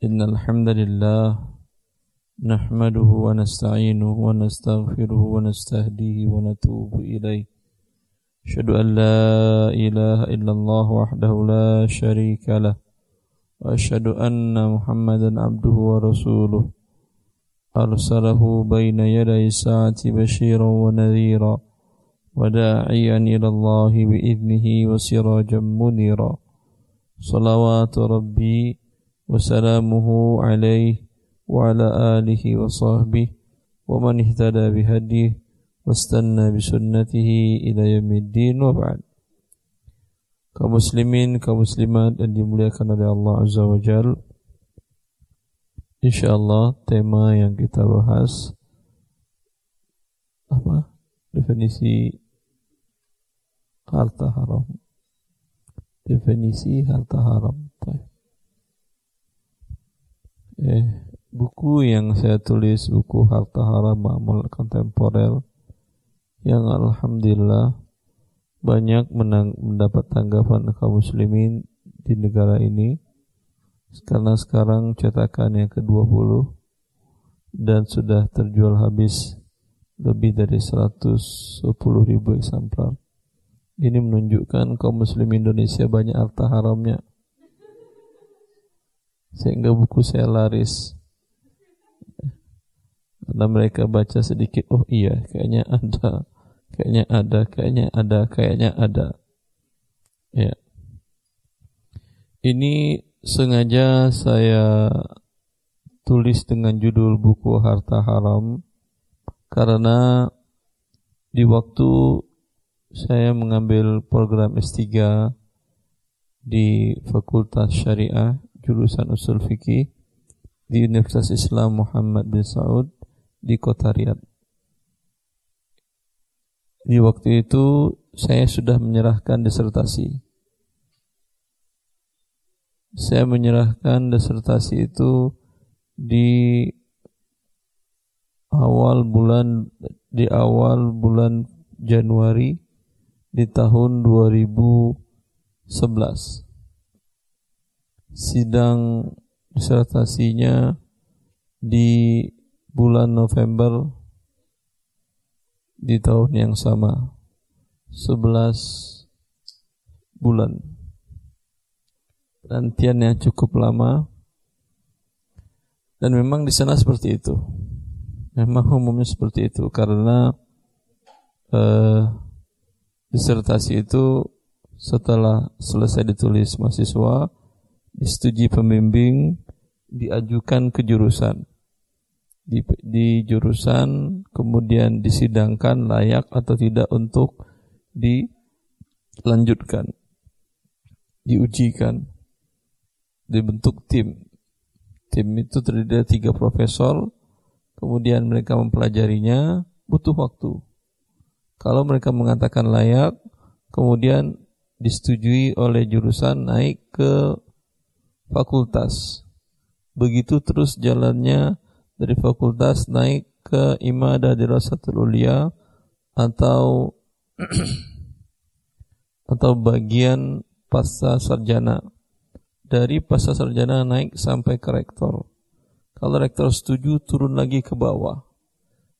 إن الحمد لله نحمده ونستعينه ونستغفره ونستهديه ونتوب إليه. أشهد أن لا إله إلا الله وحده لا شريك له. وأشهد أن محمدا عبده ورسوله. أرسله بين يدي الساعة بشيرا ونذيرا. وداعيا إلى الله بإذنه وسراجا منيرا. صلوات ربي وسلامه عليه وعلى آله وصحبه ومن اهتدى بهديه واستنى بسنته إلى يوم الدين وبعد kaum muslimin, kaum muslimat yang dimuliakan oleh Allah Azza wa Jal InsyaAllah tema yang kita bahas apa? Definisi harta haram Definisi harta haram eh, buku yang saya tulis buku harta haram amal kontemporer yang alhamdulillah banyak menang, mendapat tanggapan kaum muslimin di negara ini. Karena sekarang cetakan yang ke-20 dan sudah terjual habis lebih dari 110 ribu eksemplar. Ini menunjukkan kaum muslim Indonesia banyak harta haramnya sehingga buku saya laris. Karena mereka baca sedikit oh iya kayaknya ada kayaknya ada kayaknya ada kayaknya ada. Ya. Ini sengaja saya tulis dengan judul buku harta haram karena di waktu saya mengambil program S3 di Fakultas Syariah jurusan usul fikih di Universitas Islam Muhammad bin Saud di kota Riyadh. Di waktu itu saya sudah menyerahkan disertasi. Saya menyerahkan disertasi itu di awal bulan di awal bulan Januari di tahun 2011 sidang disertasinya di bulan November di tahun yang sama 11 bulan. Penantian yang cukup lama. Dan memang di sana seperti itu. Memang umumnya seperti itu karena eh, disertasi itu setelah selesai ditulis mahasiswa disetujui pembimbing, diajukan ke jurusan. Di, di jurusan kemudian disidangkan layak atau tidak untuk dilanjutkan, diujikan, dibentuk tim. Tim itu terdiri dari tiga profesor, kemudian mereka mempelajarinya, butuh waktu. Kalau mereka mengatakan layak, kemudian disetujui oleh jurusan naik ke fakultas. Begitu terus jalannya dari fakultas naik ke imadah dirasatul ulia atau atau bagian pasca sarjana. Dari pasca sarjana naik sampai ke rektor. Kalau rektor setuju turun lagi ke bawah.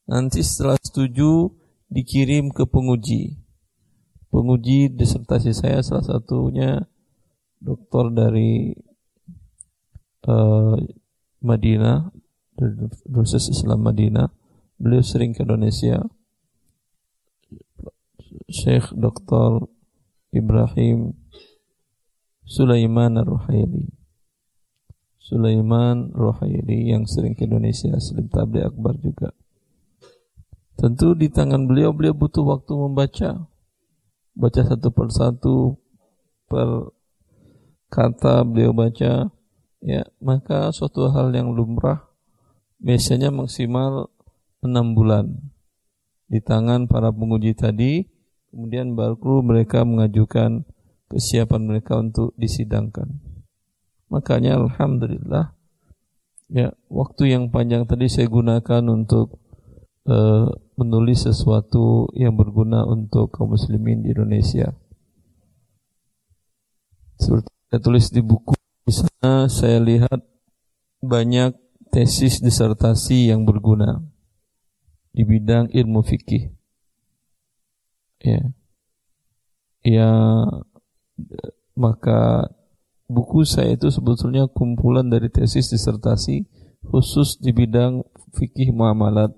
Nanti setelah setuju dikirim ke penguji. Penguji disertasi saya salah satunya doktor dari uh, Madinah Universitas Islam Madinah beliau sering ke Indonesia. Syekh Dr. Ibrahim Sulaiman Ar-Ruhaili. Sulaiman Ruhaili yang sering ke Indonesia Slim Tabli Akbar juga. Tentu di tangan beliau beliau butuh waktu membaca. Baca satu persatu per kata beliau baca ya maka suatu hal yang lumrah biasanya maksimal enam bulan di tangan para penguji tadi. Kemudian baru mereka mengajukan kesiapan mereka untuk disidangkan. Makanya alhamdulillah ya waktu yang panjang tadi saya gunakan untuk uh, menulis sesuatu yang berguna untuk kaum muslimin di Indonesia. Seperti saya tulis di buku di sana saya lihat banyak tesis disertasi yang berguna di bidang ilmu fikih. Ya. Ya maka buku saya itu sebetulnya kumpulan dari tesis disertasi khusus di bidang fikih muamalat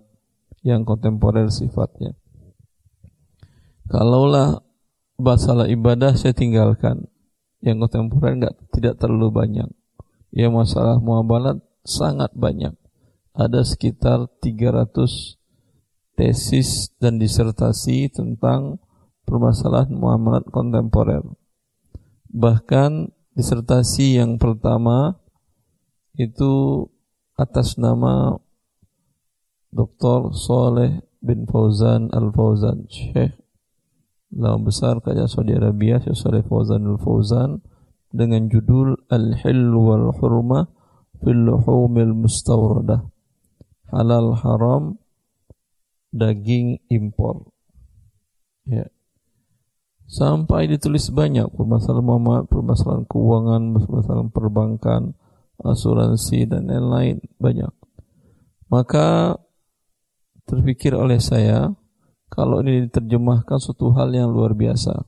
yang kontemporer sifatnya. Kalaulah masalah ibadah saya tinggalkan, yang kontemporer enggak tidak terlalu banyak. Yang masalah muamalat sangat banyak. Ada sekitar 300 tesis dan disertasi tentang permasalahan muamalat kontemporer. Bahkan disertasi yang pertama itu atas nama Dr. Soleh bin Fauzan Al-Fauzan Syekh Lama besar kerajaan Saudi Arabia Syekh Soleh Fauzan Al-Fauzan dengan judul Al-Hil wal Hurma fil Luhumil Mustawradah. Halal Haram Daging Impor. Ya. Sampai ditulis banyak permasalahan Muhammad, permasalahan keuangan, permasalahan perbankan, asuransi dan lain-lain. Banyak. Maka terpikir oleh saya kalau ini diterjemahkan suatu hal yang luar biasa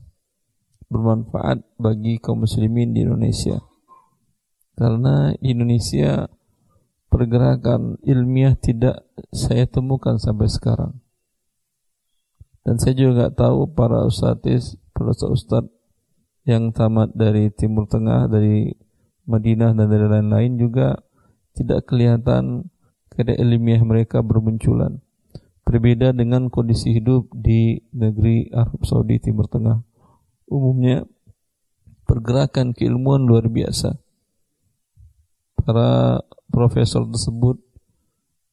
bermanfaat bagi kaum muslimin di Indonesia. Karena di Indonesia pergerakan ilmiah tidak saya temukan sampai sekarang. Dan saya juga nggak tahu para ustadz, para ustadz yang tamat dari Timur Tengah, dari Madinah dan dari lain-lain juga tidak kelihatan kada ilmiah mereka bermunculan. Berbeda dengan kondisi hidup di negeri Arab Saudi Timur Tengah. Umumnya pergerakan keilmuan luar biasa. Para profesor tersebut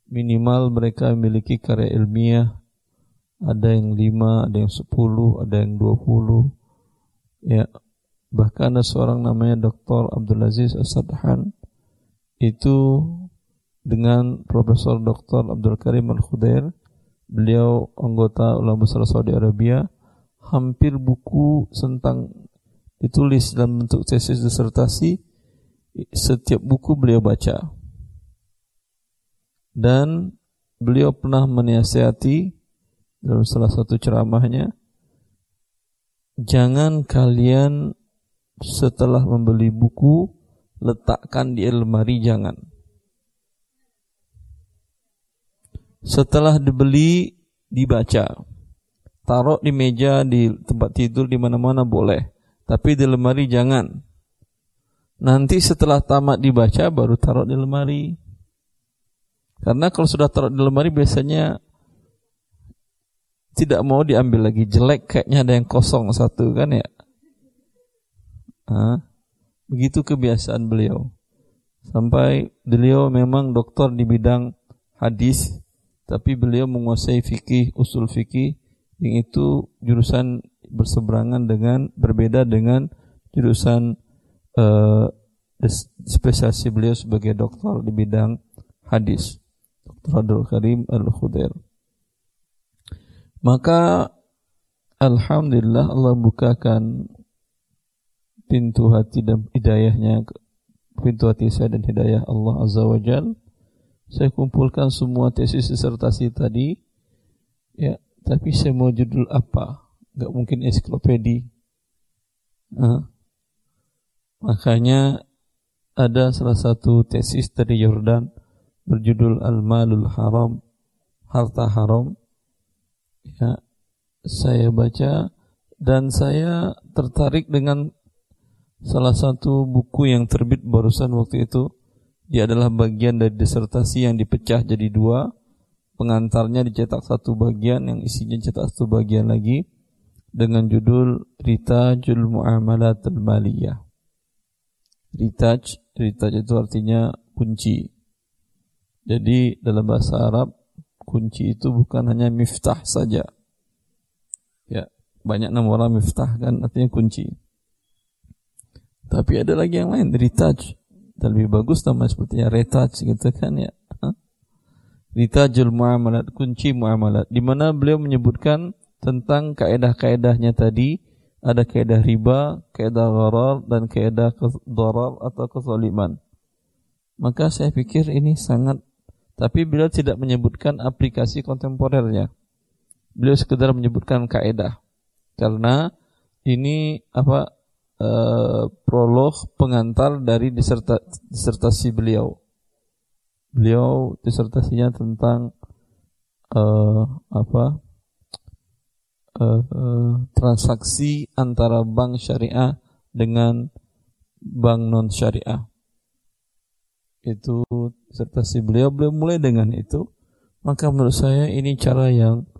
minimal mereka memiliki karya ilmiah ada yang lima, ada yang sepuluh, ada yang dua puluh. Ya, Bahkan ada seorang namanya Dr. Abdul Aziz Asadhan itu dengan Profesor Dr. Abdul Karim Al-Khudair beliau anggota ulama besar Saudi Arabia. Hampir buku tentang ditulis dalam bentuk tesis disertasi. Setiap buku beliau baca. Dan beliau pernah menasihati dalam salah satu ceramahnya jangan kalian setelah membeli buku letakkan di lemari jangan. Setelah dibeli dibaca. Taruh di meja, di tempat tidur, di mana-mana boleh. Tapi di lemari jangan. Nanti setelah tamat dibaca baru taruh di lemari. Karena kalau sudah taruh di lemari biasanya tidak mau diambil lagi jelek kayaknya ada yang kosong satu kan ya Ha? Begitu kebiasaan beliau. Sampai beliau memang doktor di bidang hadis, tapi beliau menguasai fikih, usul fikih, yang itu jurusan berseberangan dengan berbeda dengan jurusan uh, spesiasi beliau sebagai doktor di bidang hadis. Dr. Abdul Karim Al-Khudair. Maka Alhamdulillah Allah bukakan pintu hati dan hidayahnya pintu hati saya dan hidayah Allah Azza wa Jal saya kumpulkan semua tesis disertasi tadi. Ya tapi saya mau judul apa? Nggak mungkin ensiklopedi. Nah, makanya ada salah satu tesis dari Yordan berjudul Al-Malul Haram harta haram. Ya saya baca dan saya tertarik dengan Salah satu buku yang terbit barusan waktu itu dia adalah bagian dari disertasi yang dipecah jadi dua. Pengantarnya dicetak satu bagian, yang isinya cetak satu bagian lagi dengan judul Ritajul Muamalat Al-Maliyah. Ritaj, ritaj itu artinya kunci. Jadi dalam bahasa Arab kunci itu bukan hanya miftah saja. Ya, banyak nama orang miftah kan artinya kunci. Tapi ada lagi yang lain, retouch. Dan lebih bagus nama sepertinya retouch gitu kan ya. Ritajul muamalat, kunci muamalat. Di mana beliau menyebutkan tentang kaedah-kaedahnya tadi. Ada kaedah riba, kaedah gharar, dan kaedah darar atau kesoliman. Maka saya pikir ini sangat tapi beliau tidak menyebutkan aplikasi kontemporernya. Beliau sekedar menyebutkan kaidah. Karena ini apa e, prolog pengantar dari diserta, disertasi beliau. Beliau disertasinya tentang e, apa? E, e, transaksi antara bank syariah dengan bank non syariah. Itu si beliau. Beliau mulai dengan itu. Maka menurut saya ini cara yang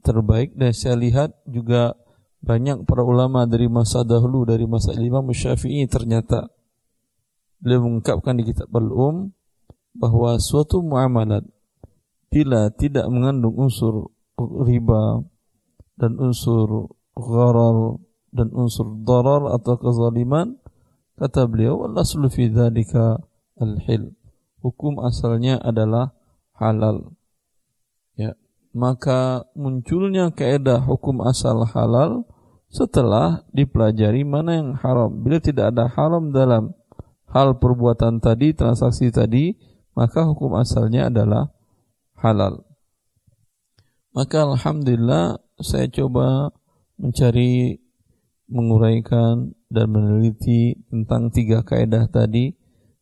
terbaik. Dan saya lihat juga banyak para ulama dari masa dahulu dari masa Imam Syafi'i ternyata beliau mengungkapkan di kitab Al-Um bahwa suatu muamalat bila tidak mengandung unsur riba dan unsur gharar dan unsur darar atau kezaliman kata beliau Allah fi dzalika al-hil. Hukum asalnya adalah halal. Maka munculnya kaidah hukum asal halal setelah dipelajari mana yang haram. Bila tidak ada haram dalam hal perbuatan tadi, transaksi tadi, maka hukum asalnya adalah halal. Maka alhamdulillah saya coba mencari menguraikan dan meneliti tentang tiga kaidah tadi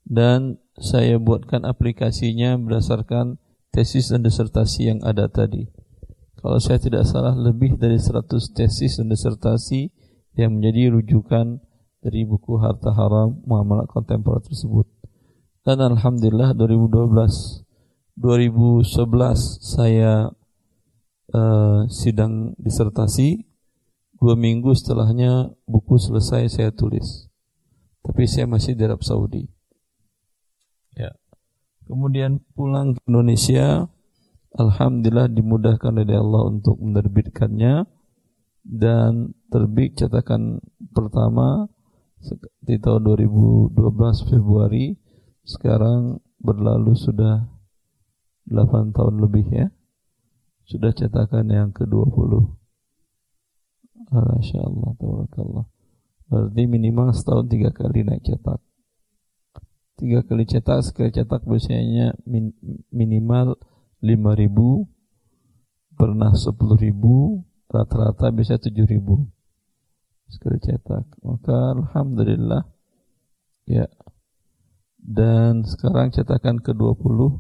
dan saya buatkan aplikasinya berdasarkan tesis dan disertasi yang ada tadi. Kalau saya tidak salah lebih dari 100 tesis dan disertasi yang menjadi rujukan dari buku Harta Haram Muamalah Kontemporer tersebut. Dan Alhamdulillah 2012 2011 saya uh, sidang disertasi dua minggu setelahnya buku selesai saya tulis tapi saya masih di Arab Saudi Kemudian pulang ke Indonesia, Alhamdulillah dimudahkan oleh Allah untuk menerbitkannya dan terbit cetakan pertama di tahun 2012 Februari. Sekarang berlalu sudah 8 tahun lebih ya. Sudah cetakan yang ke-20 Masya Allah Berarti minimal setahun tiga kali naik cetak tiga kali cetak sekali cetak biasanya min, minimal lima ribu pernah sepuluh ribu rata-rata bisa tujuh ribu. Sekali cetak. Maka alhamdulillah ya. Dan sekarang cetakan ke 20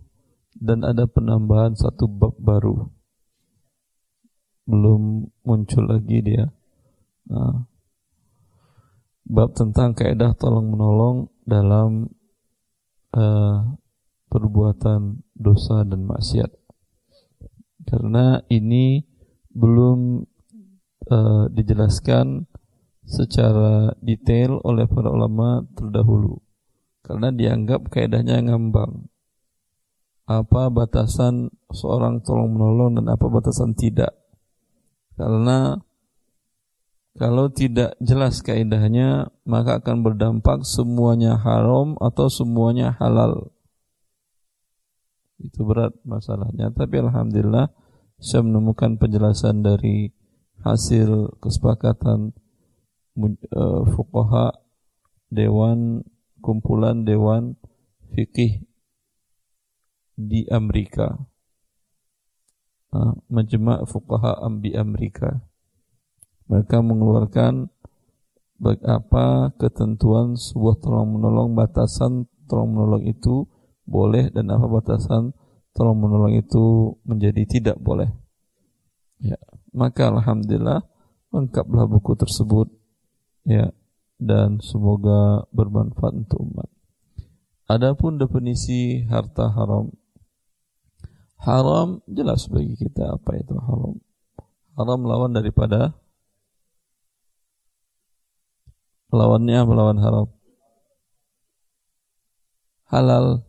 dan ada penambahan satu bab baru. Belum muncul lagi dia. Nah, bab tentang kaidah tolong menolong dalam uh, perbuatan dosa dan maksiat. Karena ini belum uh, dijelaskan secara detail oleh para ulama terdahulu. Karena dianggap kaidahnya ngambang. Apa batasan seorang tolong menolong dan apa batasan tidak. Karena kalau tidak jelas kaidahnya, maka akan berdampak semuanya haram atau semuanya halal. Itu berat masalahnya. Tapi Alhamdulillah, saya menemukan penjelasan dari hasil kesepakatan uh, fuqaha dewan kumpulan dewan fikih di Amerika. Uh, Majma' fuqaha di Amerika mereka mengeluarkan apa ketentuan sebuah tolong menolong batasan tolong menolong itu boleh dan apa batasan tolong menolong itu menjadi tidak boleh. Ya, maka alhamdulillah lengkaplah buku tersebut ya dan semoga bermanfaat untuk umat. Adapun definisi harta haram haram jelas bagi kita apa itu haram. Haram lawan daripada Lawannya melawan haram. Halal.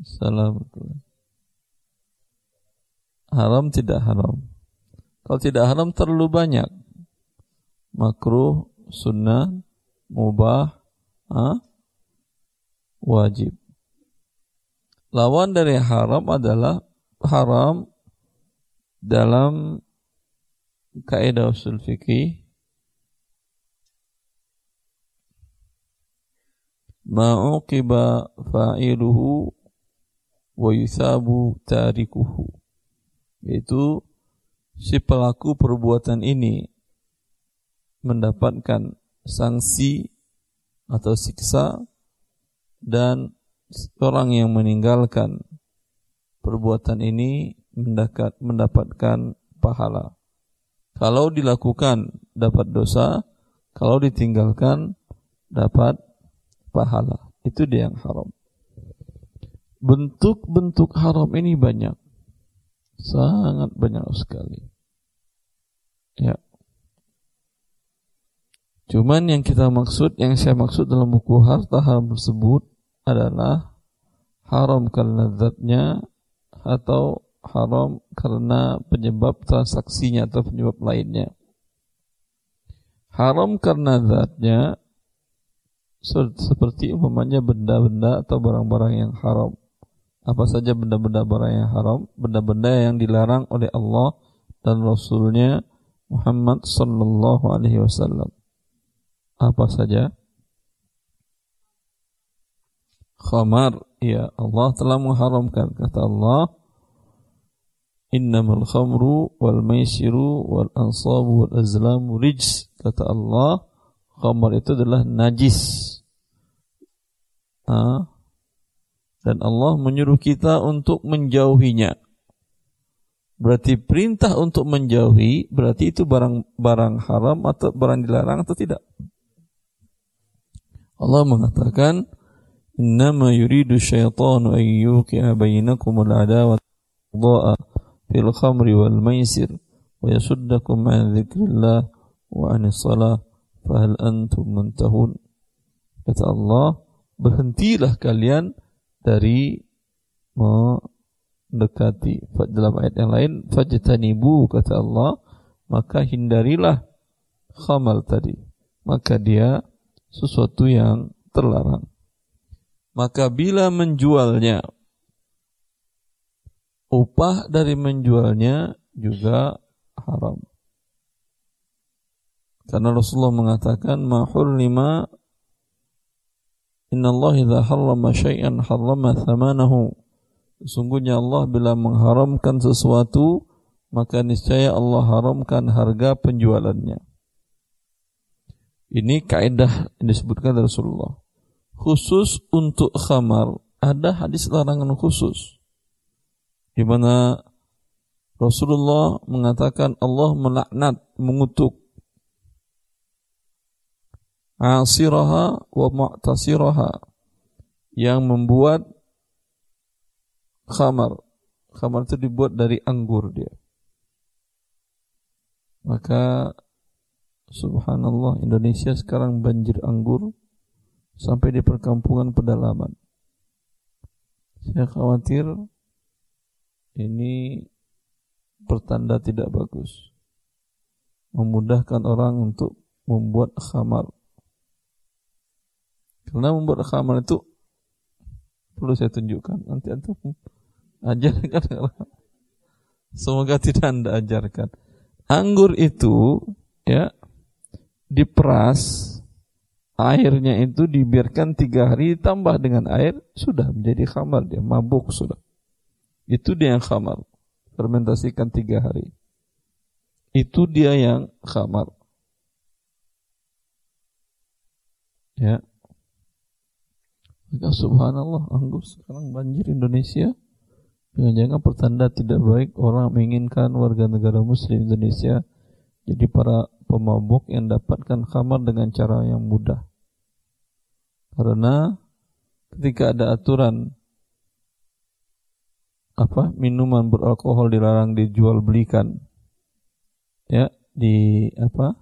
Salam. Haram tidak haram. Kalau tidak haram terlalu banyak. Makruh, sunnah, mubah, ha? wajib. Lawan dari haram adalah haram dalam kaidah usul fikih ma'uqiba fa'iluhu wa yusabu tarikuhu yaitu si pelaku perbuatan ini mendapatkan sanksi atau siksa dan orang yang meninggalkan perbuatan ini mendapat, mendapatkan pahala. Kalau dilakukan dapat dosa, kalau ditinggalkan dapat pahala. Itu dia yang haram. Bentuk-bentuk haram ini banyak. Sangat banyak sekali. Ya. Cuman yang kita maksud, yang saya maksud dalam buku harta haram tersebut adalah haram karena zatnya atau haram karena penyebab transaksinya atau penyebab lainnya. Haram karena zatnya seperti umpamanya benda-benda atau barang-barang yang haram. Apa saja benda-benda barang yang haram, benda-benda yang dilarang oleh Allah dan Rasulnya Muhammad Sallallahu Alaihi Wasallam apa saja? Khamar, ya Allah telah mengharamkan kata Allah Innamal khamru wal maisiru wal ansabu wal azlamu rijs kata Allah khamar itu adalah najis? Dan Allah menyuruh kita untuk menjauhinya. Berarti perintah untuk menjauhi berarti itu barang-barang haram atau barang dilarang atau tidak? Allah mengatakan Innama yuridu syaitanu an yuqi'a bainakum al-adawata dha'a fil khamri wal maisir wa yasuddakum an dzikrillah wa anis salah fahal antum muntahun? Kata Allah berhentilah kalian dari mendekati dalam ayat yang lain fajtanibu kata Allah maka hindarilah khamal tadi maka dia sesuatu yang terlarang. Maka bila menjualnya, upah dari menjualnya juga haram. Karena Rasulullah mengatakan, mahul lima Inna Allah idha harrama syai'an harrama thamanahu. Sesungguhnya Allah bila mengharamkan sesuatu, maka niscaya Allah haramkan harga penjualannya. Ini kaidah yang disebutkan dari Rasulullah. Khusus untuk khamar ada hadis larangan khusus di mana Rasulullah mengatakan Allah melaknat, mengutuk asiraha wa mu'tasiraha yang membuat khamar. Khamar itu dibuat dari anggur dia. Maka Subhanallah, Indonesia sekarang banjir anggur sampai di perkampungan pedalaman. Saya khawatir ini pertanda tidak bagus. Memudahkan orang untuk membuat khamar. Karena membuat khamar itu perlu saya tunjukkan. Nanti antum ajarkan. Semoga tidak anda ajarkan. Anggur itu ya diperas airnya itu dibiarkan tiga hari ditambah dengan air sudah menjadi khamar dia mabuk sudah itu dia yang khamar fermentasikan tiga hari itu dia yang khamar ya maka subhanallah anggur sekarang banjir Indonesia jangan-jangan pertanda tidak baik orang menginginkan warga negara muslim Indonesia jadi para pemabuk yang dapatkan khamar dengan cara yang mudah. Karena ketika ada aturan apa minuman beralkohol dilarang dijual belikan ya di apa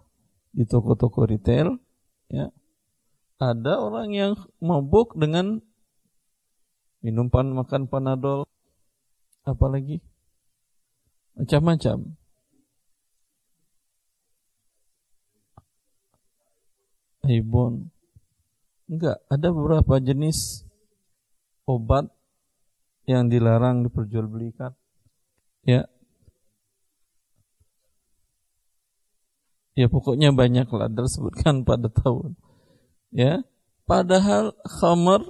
di toko-toko retail ya ada orang yang mabuk dengan minum pan makan panadol apalagi macam-macam Ibon. Enggak, ada beberapa jenis obat yang dilarang diperjualbelikan. Ya. Ya pokoknya banyak lah disebutkan pada tahun. Ya. Padahal khamar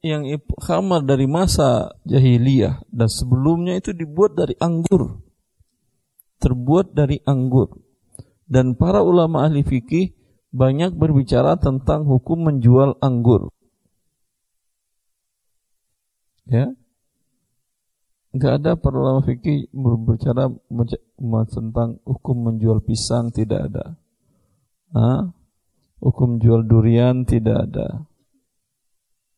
yang khamar dari masa jahiliyah dan sebelumnya itu dibuat dari anggur. Terbuat dari anggur. Dan para ulama ahli fikih banyak berbicara tentang hukum menjual anggur. Ya. Enggak ada para ulama fikih berbicara tentang hukum menjual pisang tidak ada. Hah? Hukum jual durian tidak ada.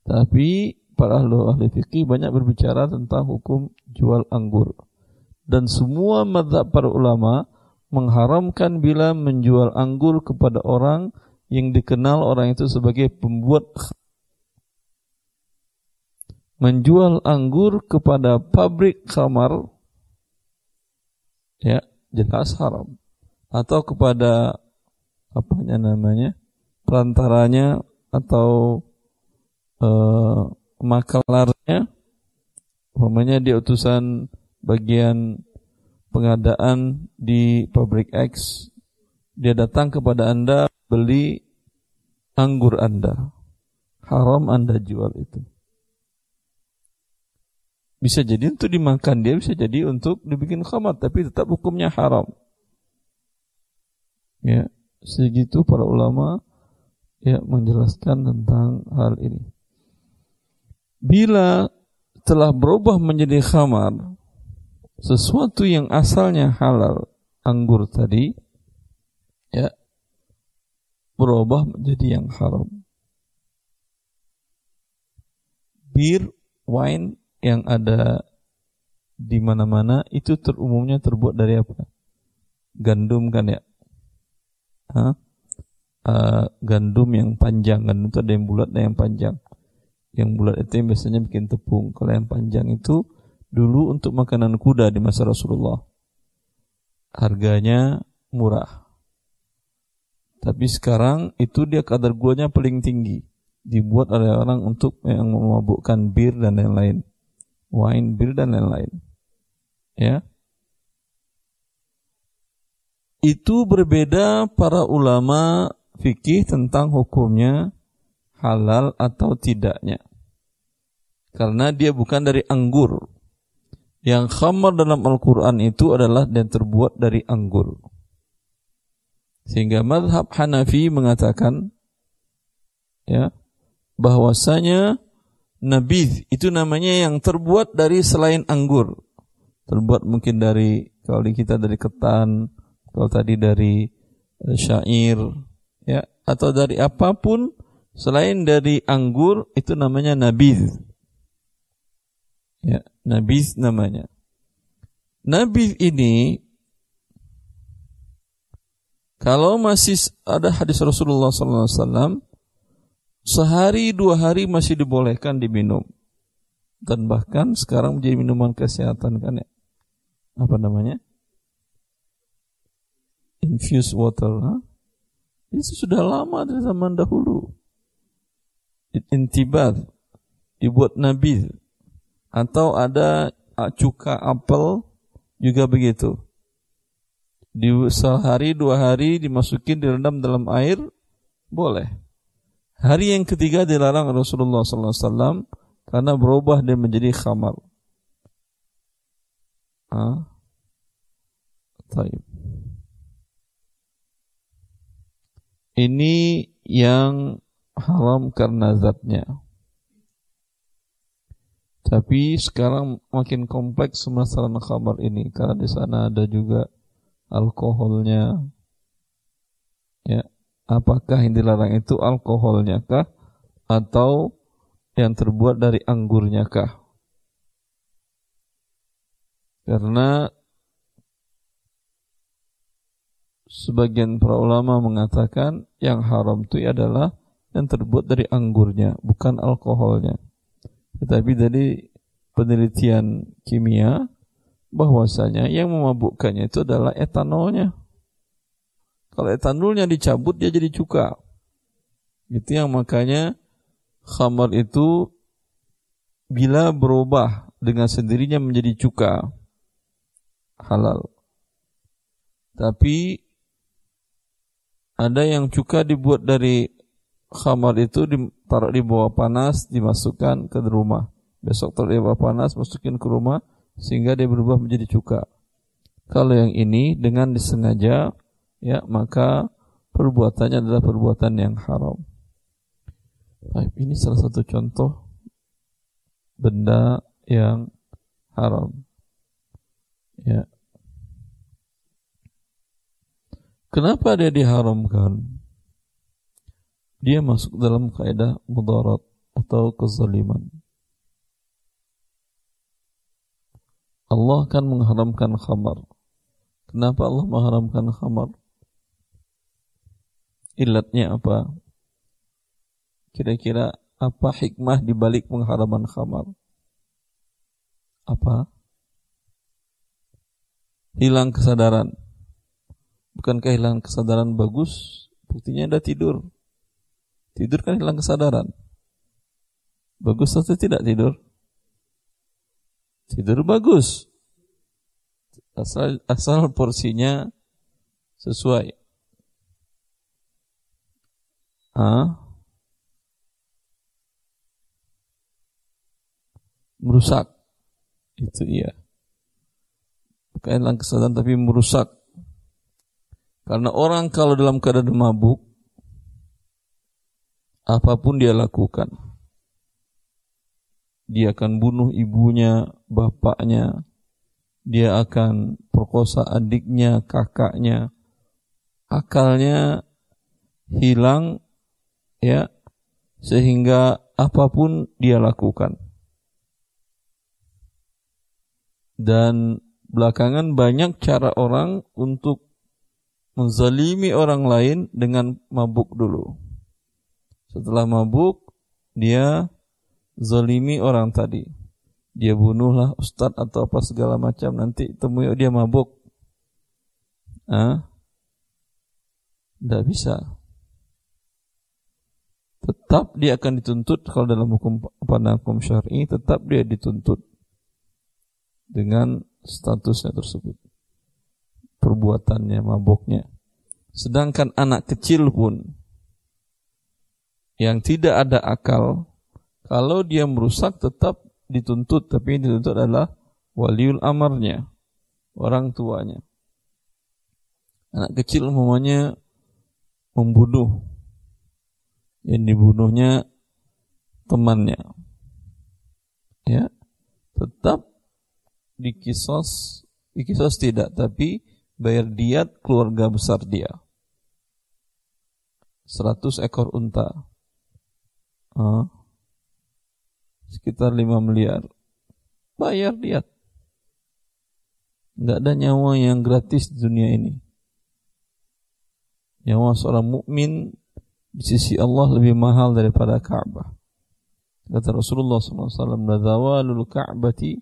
Tapi para ahli, ahli fikih banyak berbicara tentang hukum jual anggur. Dan semua madhab para ulama mengharamkan bila menjual anggur kepada orang yang dikenal orang itu sebagai pembuat menjual anggur kepada pabrik khamar ya jelas haram atau kepada apa namanya perantaranya atau uh, makalarnya umpamanya dia utusan bagian pengadaan di pabrik X. Dia datang kepada Anda beli anggur Anda. Haram Anda jual itu. Bisa jadi untuk dimakan dia bisa jadi untuk dibikin khamat tapi tetap hukumnya haram. Ya segitu para ulama ya menjelaskan tentang hal ini. Bila telah berubah menjadi khamar, sesuatu yang asalnya halal, anggur tadi, ya, berubah menjadi yang haram. Bir, wine yang ada di mana-mana itu terumumnya terbuat dari apa? Gandum kan ya? Hah? Uh, gandum yang panjang. Gandum itu ada yang bulat ada yang panjang. Yang bulat itu yang biasanya bikin tepung. Kalau yang panjang itu dulu untuk makanan kuda di masa Rasulullah. Harganya murah. Tapi sekarang itu dia kadar guanya paling tinggi. Dibuat oleh orang untuk yang memabukkan bir dan lain-lain. Wine bir dan lain-lain. Ya. Itu berbeda para ulama fikih tentang hukumnya halal atau tidaknya. Karena dia bukan dari anggur. Yang khamar dalam Al-Quran itu adalah dan terbuat dari anggur. Sehingga madhab Hanafi mengatakan ya bahwasanya nabiz itu namanya yang terbuat dari selain anggur. Terbuat mungkin dari kalau kita dari ketan, kalau tadi dari eh, syair, ya atau dari apa pun selain dari anggur itu namanya nabiz. Ya, nabiz namanya. Nabiz ini kalau masih ada hadis Rasulullah SAW, sehari dua hari masih dibolehkan diminum. Dan bahkan sekarang menjadi minuman kesehatan kan ya. Apa namanya? Infused water. Huh? Itu sudah lama dari zaman dahulu. Intibad dibuat nabi atau ada cuka apel juga begitu. Di sehari dua hari dimasukin direndam dalam air boleh. Hari yang ketiga dilarang Rasulullah SAW karena berubah dan menjadi khamar. Ah, Taib. Ini yang haram karena zatnya. Tapi sekarang makin kompleks masalah khabar ini karena di sana ada juga alkoholnya. Ya, apakah yang dilarang itu alkoholnya kah atau yang terbuat dari anggurnya kah? Karena sebagian para ulama mengatakan yang haram itu adalah yang terbuat dari anggurnya, bukan alkoholnya. Tetapi dari penelitian kimia bahwasanya yang memabukkannya itu adalah etanolnya. Kalau etanolnya dicabut dia jadi cuka. Itu yang makanya khamar itu bila berubah dengan sendirinya menjadi cuka halal. Tapi ada yang cuka dibuat dari khamar itu ditaruh di bawah panas, dimasukkan ke rumah. Besok taruh di bawah panas, masukin ke rumah, sehingga dia berubah menjadi cuka. Kalau yang ini dengan disengaja, ya maka perbuatannya adalah perbuatan yang haram. Baik, ini salah satu contoh benda yang haram. Ya. Kenapa dia diharamkan? Dia masuk dalam kaidah mudarat atau kezaliman. Allah kan mengharamkan khamar. Kenapa Allah mengharamkan khamar? Ilatnya apa? Kira-kira apa hikmah di balik pengharaman khamar? Apa? Hilang kesadaran. Bukankah hilang kesadaran bagus? Buktinya Anda tidur. Tidur kan hilang kesadaran. Bagus atau tidak tidur? Tidur bagus. Asal asal porsinya sesuai. Ah? Merusak. Itu iya. Bukan hilang kesadaran tapi merusak. Karena orang kalau dalam keadaan mabuk, apa pun dia lakukan. Dia akan bunuh ibunya, bapaknya, dia akan perkosa adiknya, kakaknya. Akalnya hilang ya sehingga apa pun dia lakukan. Dan belakangan banyak cara orang untuk menzalimi orang lain dengan mabuk dulu. Setelah mabuk, dia zalimi orang tadi. Dia bunuhlah ustadz atau apa segala macam. Nanti temui dia mabuk. Ah, tidak bisa. Tetap dia akan dituntut kalau dalam hukum pada hukum syar'i tetap dia dituntut dengan statusnya tersebut perbuatannya, maboknya. Sedangkan anak kecil pun yang tidak ada akal, kalau dia merusak tetap dituntut, tapi yang dituntut adalah waliul amarnya, orang tuanya. Anak kecil umumnya membunuh, yang dibunuhnya temannya. Ya, tetap dikisos, dikisos tidak, tapi bayar diat keluarga besar dia. 100 ekor unta. Uh, sekitar 5 miliar. Bayar diat. Enggak ada nyawa yang gratis di dunia ini. Nyawa seorang mukmin di sisi Allah lebih mahal daripada Ka'bah. Kata Rasulullah SAW, "Zawalul Ka'bati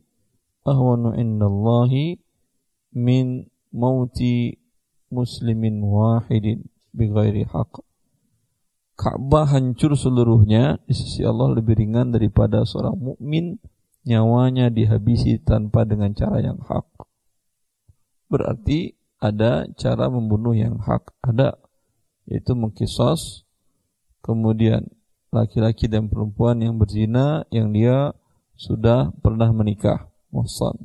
ahwanu indallahi min mauti muslimin wahidin bighairi haq. Ka'bah hancur seluruhnya di sisi Allah lebih ringan daripada seorang mukmin nyawanya dihabisi tanpa dengan cara yang hak. Berarti ada cara membunuh yang hak, ada yaitu mengkisos kemudian laki-laki dan perempuan yang berzina yang dia sudah pernah menikah, muhsan.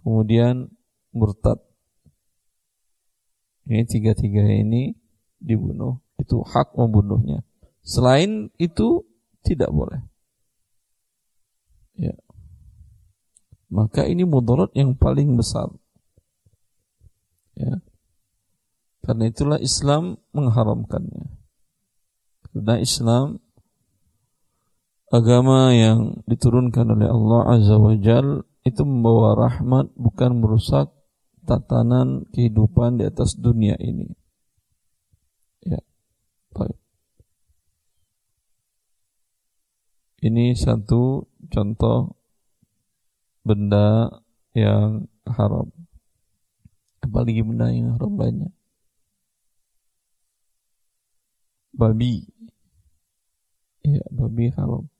Kemudian murtad ini tiga-tiga ini dibunuh. Itu hak membunuhnya. Selain itu tidak boleh. Ya. Maka ini mudarat yang paling besar. Ya. Karena itulah Islam mengharamkannya. Karena Islam agama yang diturunkan oleh Allah Azza wa Jal itu membawa rahmat bukan merusak tatanan kehidupan di atas dunia ini. Ya. Baik. Ini satu contoh benda yang haram. Apalagi benda yang haram banyak. Babi. Ya, babi haram.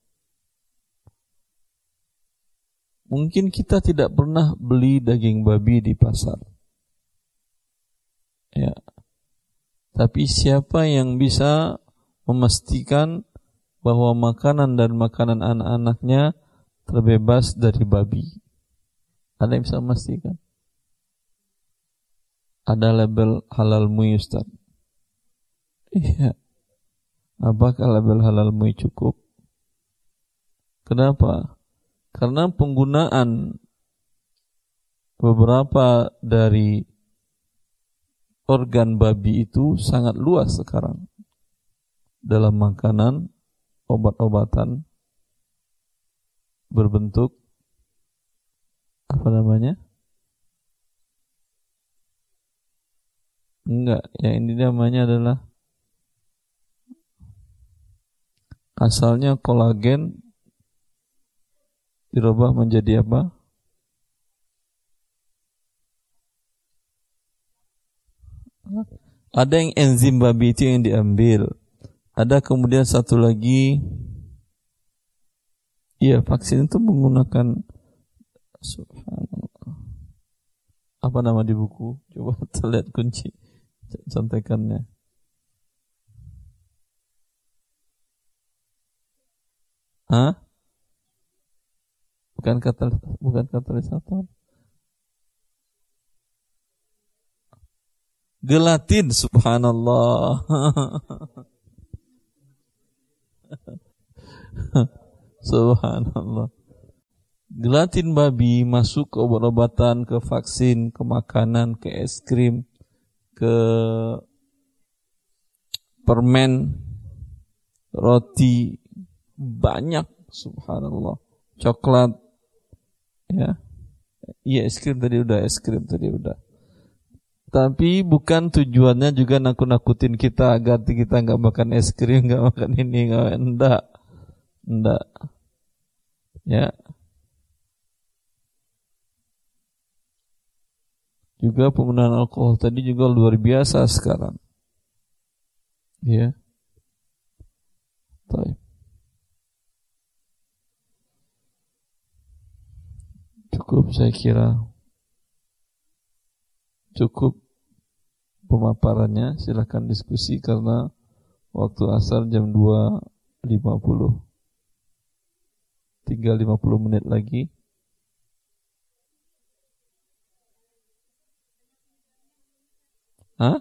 Mungkin kita tidak pernah beli daging babi di pasar. Ya. Tapi siapa yang bisa memastikan bahwa makanan dan makanan anak-anaknya terbebas dari babi. Ada yang bisa memastikan? Ada label halal mui Ustaz. Iya. Apakah label halal mui cukup? Kenapa? Karena penggunaan beberapa dari organ babi itu sangat luas sekarang dalam makanan obat-obatan berbentuk apa namanya? Enggak, yang ini namanya adalah asalnya kolagen dirubah menjadi apa? Ada yang enzim babi itu yang diambil. Ada kemudian satu lagi Iya, vaksin itu menggunakan. Apa nama di buku? Coba terlihat kunci contekannya. Hah? Bukan kata bukan katalisator. Gelatin subhanallah. Subhanallah. Gelatin babi masuk ke obat-obatan, ke vaksin, ke makanan, ke es krim, ke permen, roti, banyak subhanallah. Coklat, ya. Iya es krim tadi udah, es krim tadi udah. Tapi bukan tujuannya juga nakut-nakutin kita agar kita nggak makan es krim, nggak makan ini, nggak enggak, enggak. Ya. Juga penggunaan alkohol tadi juga luar biasa sekarang. Ya. Baik. Cukup saya kira. Cukup pemaparannya. Silahkan diskusi karena waktu asar jam 2.50 tinggal 50 menit lagi. Hah?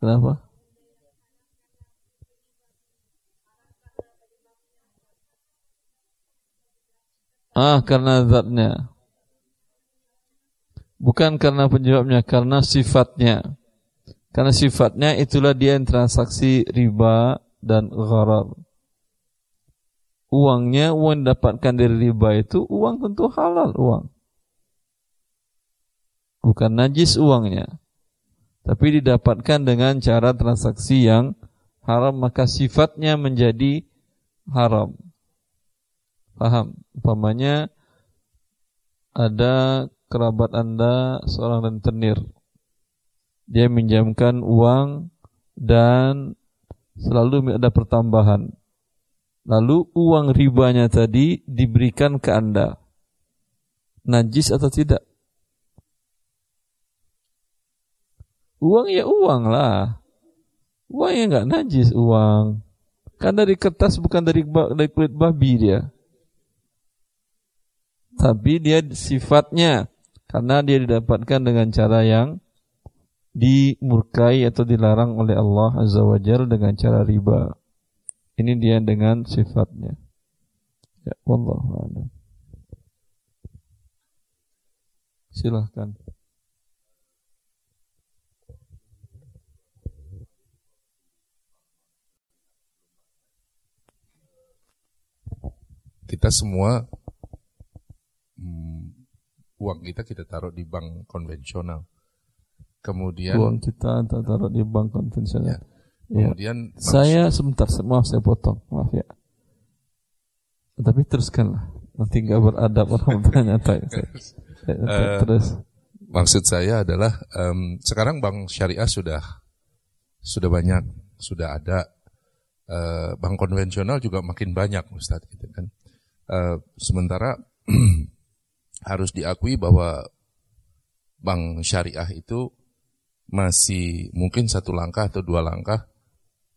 Kenapa? Ah, karena zatnya. Bukan karena penyebabnya, karena sifatnya. Karena sifatnya itulah dia yang transaksi riba dan gharar uangnya, uang dapatkan dari riba itu uang tentu halal uang. Bukan najis uangnya. Tapi didapatkan dengan cara transaksi yang haram maka sifatnya menjadi haram. Paham? Umpamanya ada kerabat Anda seorang rentenir. Dia minjamkan uang dan selalu ada pertambahan Lalu uang ribanya tadi diberikan ke Anda. Najis atau tidak? Uang ya uang lah. Uang ya nggak najis uang. Kan dari kertas bukan dari, dari kulit babi dia. Tapi dia sifatnya karena dia didapatkan dengan cara yang dimurkai atau dilarang oleh Allah Azza wa Jalla dengan cara riba. Ini dia dengan sifatnya. Ya, wallahu a'lam. Silahkan. Kita semua uang kita kita taruh di bank konvensional. Kemudian uang kita taruh di bank konvensional. Ya Ya. Kemudian saya sebentar, maaf saya potong, maaf ya. Tapi teruskanlah, nanti nggak beradab orang bertanya tanya. uh, terus. Maksud saya adalah um, sekarang bank syariah sudah sudah banyak, sudah ada uh, bank konvensional juga makin banyak, Ustaz, gitu kan. Uh, sementara harus diakui bahwa bank syariah itu masih mungkin satu langkah atau dua langkah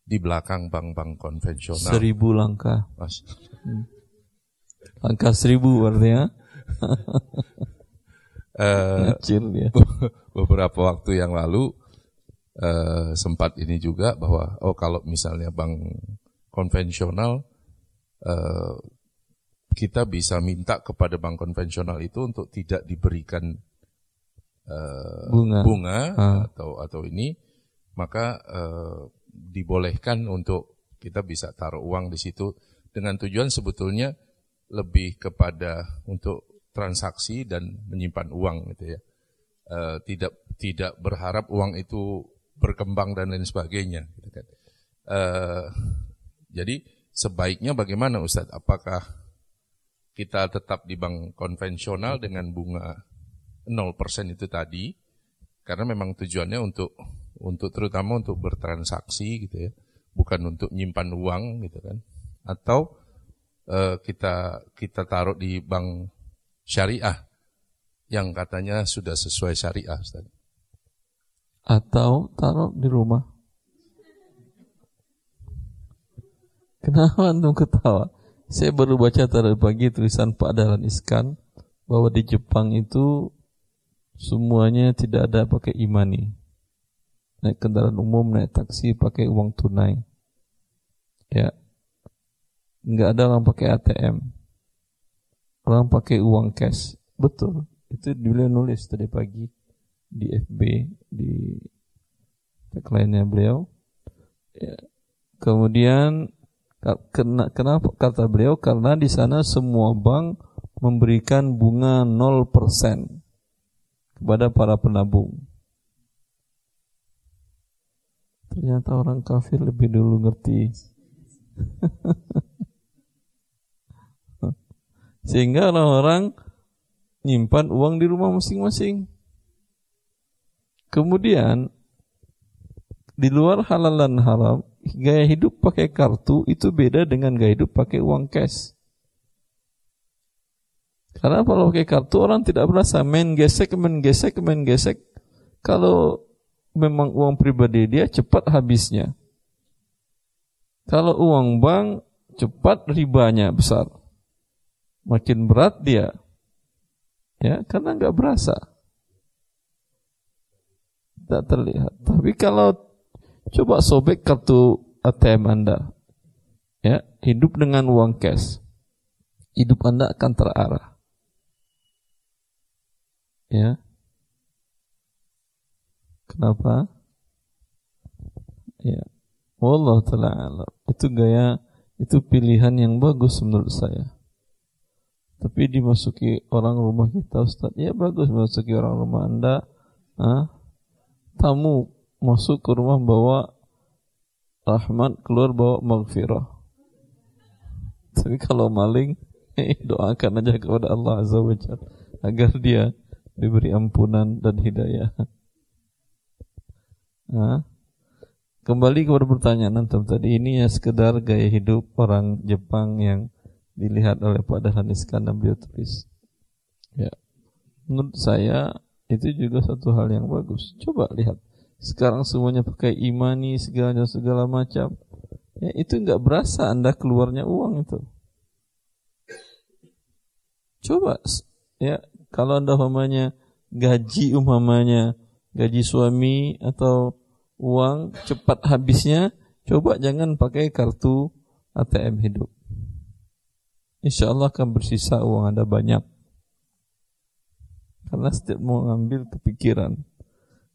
di belakang bank-bank konvensional. Seribu langkah. Mas. Hmm. Langkah seribu artinya. uh, ya. beberapa waktu yang lalu uh, sempat ini juga bahwa oh kalau misalnya bank konvensional uh, kita bisa minta kepada bank konvensional itu untuk tidak diberikan uh, bunga, bunga atau atau ini maka uh, dibolehkan untuk kita bisa taruh uang di situ dengan tujuan sebetulnya lebih kepada untuk transaksi dan menyimpan uang gitu ya. Uh, tidak tidak berharap uang itu berkembang dan lain sebagainya gitu kan. Uh, jadi sebaiknya bagaimana Ustadz? Apakah kita tetap di bank konvensional dengan bunga 0% itu tadi karena memang tujuannya untuk untuk terutama untuk bertransaksi gitu ya bukan untuk nyimpan uang gitu kan. Atau uh, kita kita taruh di bank syariah yang katanya sudah sesuai syariah Ustaz. atau taruh di rumah. Kenapa antum ketawa saya baru baca tadi pagi tulisan Pak Dahlan Iskan bahwa di Jepang itu semuanya tidak ada pakai imani. Naik kendaraan umum, naik taksi pakai uang tunai. Ya. Enggak ada orang pakai ATM. Orang pakai uang cash. Betul. Itu beliau nulis tadi pagi di FB di tagline-nya beliau. Ya. Kemudian Kenapa kata beliau? Karena di sana semua bank memberikan bunga 0% kepada para penabung. Ternyata orang kafir lebih dulu ngerti. Sehingga orang-orang nyimpan uang di rumah masing-masing. Kemudian di luar halal dan haram gaya hidup pakai kartu itu beda dengan gaya hidup pakai uang cash. Karena kalau pakai kartu orang tidak merasa main gesek, main gesek, main gesek. Kalau memang uang pribadi dia cepat habisnya. Kalau uang bank cepat ribanya besar. Makin berat dia. Ya, karena nggak berasa. Tidak terlihat. Tapi kalau Coba sobek kartu ATM Anda. Ya, hidup dengan uang cash. Hidup Anda akan terarah. Ya. Kenapa? Ya. Allah taala Itu gaya itu pilihan yang bagus menurut saya. Tapi dimasuki orang rumah kita Ustaz, ya bagus memasuki orang rumah Anda. Ah, tamu masuk ke rumah bawa rahmat, keluar bawa maghfirah. Tapi kalau maling, doakan aja kepada Allah Azza wa Jalla agar dia diberi ampunan dan hidayah. Nah, kembali kepada pertanyaan antum tadi ini ya sekedar gaya hidup orang Jepang yang dilihat oleh Pak Dahlan Iskan dan beliau tulis. Ya, menurut saya itu juga satu hal yang bagus. Coba lihat sekarang semuanya pakai imani segala segala macam. Ya, itu nggak berasa Anda keluarnya uang itu. Coba ya kalau Anda umpamanya gaji umpamanya gaji suami atau uang cepat habisnya, coba jangan pakai kartu ATM hidup. Insya Allah akan bersisa uang Anda banyak. Karena setiap mau ngambil kepikiran.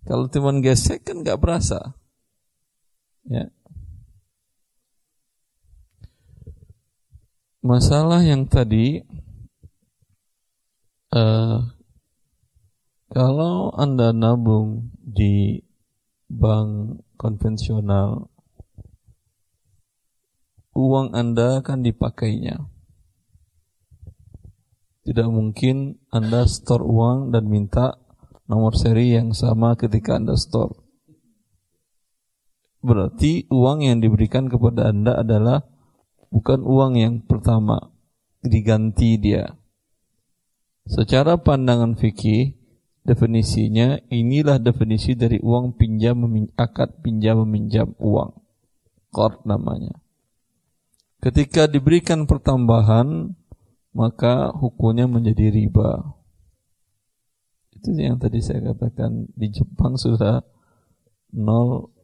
Kalau teman gesek kan nggak berasa. Ya. Masalah yang tadi uh, kalau Anda nabung di bank konvensional uang Anda akan dipakainya. Tidak mungkin Anda store uang dan minta nomor seri yang sama ketika Anda store. Berarti uang yang diberikan kepada Anda adalah bukan uang yang pertama, diganti dia. Secara pandangan fikih, definisinya inilah definisi dari uang pinjam akad pinjam meminjam uang. Qard namanya. Ketika diberikan pertambahan maka hukumnya menjadi riba. Itu yang tadi saya katakan di Jepang sudah nol